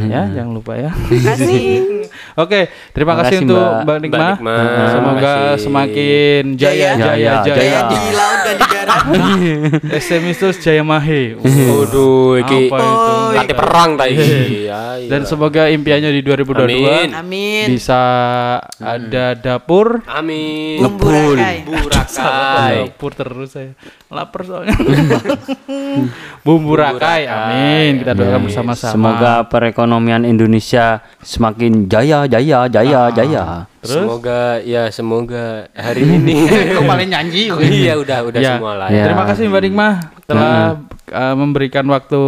Ya, jangan lupa ya. Terima kasih. (laughs) Oke, terima Terima kasih kasih, untuk Mbak. Mbak Nikma. Mbak Nikma. Semoga semakin jaya Jaya. jaya Jaya, jaya. Jaya di laut dan di (laughs) SMI terus Jaya Mahe. (laughs) Waduh, iki Apa itu? kate perang ta iki. (laughs) Ya, iya. Dan semoga impiannya di 2022 Amin. Amin. bisa ada dapur Amin. Bumbu Rakai. Burakai. dapur terus saya lapar soalnya bumbu rakai amin kita doakan bersama-sama Semoga perekonomian Indonesia semakin jaya, jaya, jaya, jaya. Semoga ya semoga hari ini (laughs) kau paling nyanyi (laughs) iya udah udah Ya. semua lah Ya. terima kasih Mbak Nikmah telah uh, memberikan waktu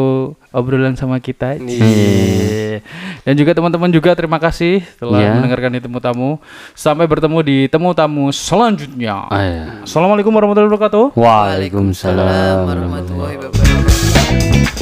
obrolan sama kita Cie. dan juga teman-teman juga terima kasih telah Ya. mendengarkan di temu tamu sampai bertemu di temu tamu selanjutnya Ah, ya. Assalamualaikum warahmatullahi wabarakatuh Waalaikumsalam. warahmatullahi wabarakatuh.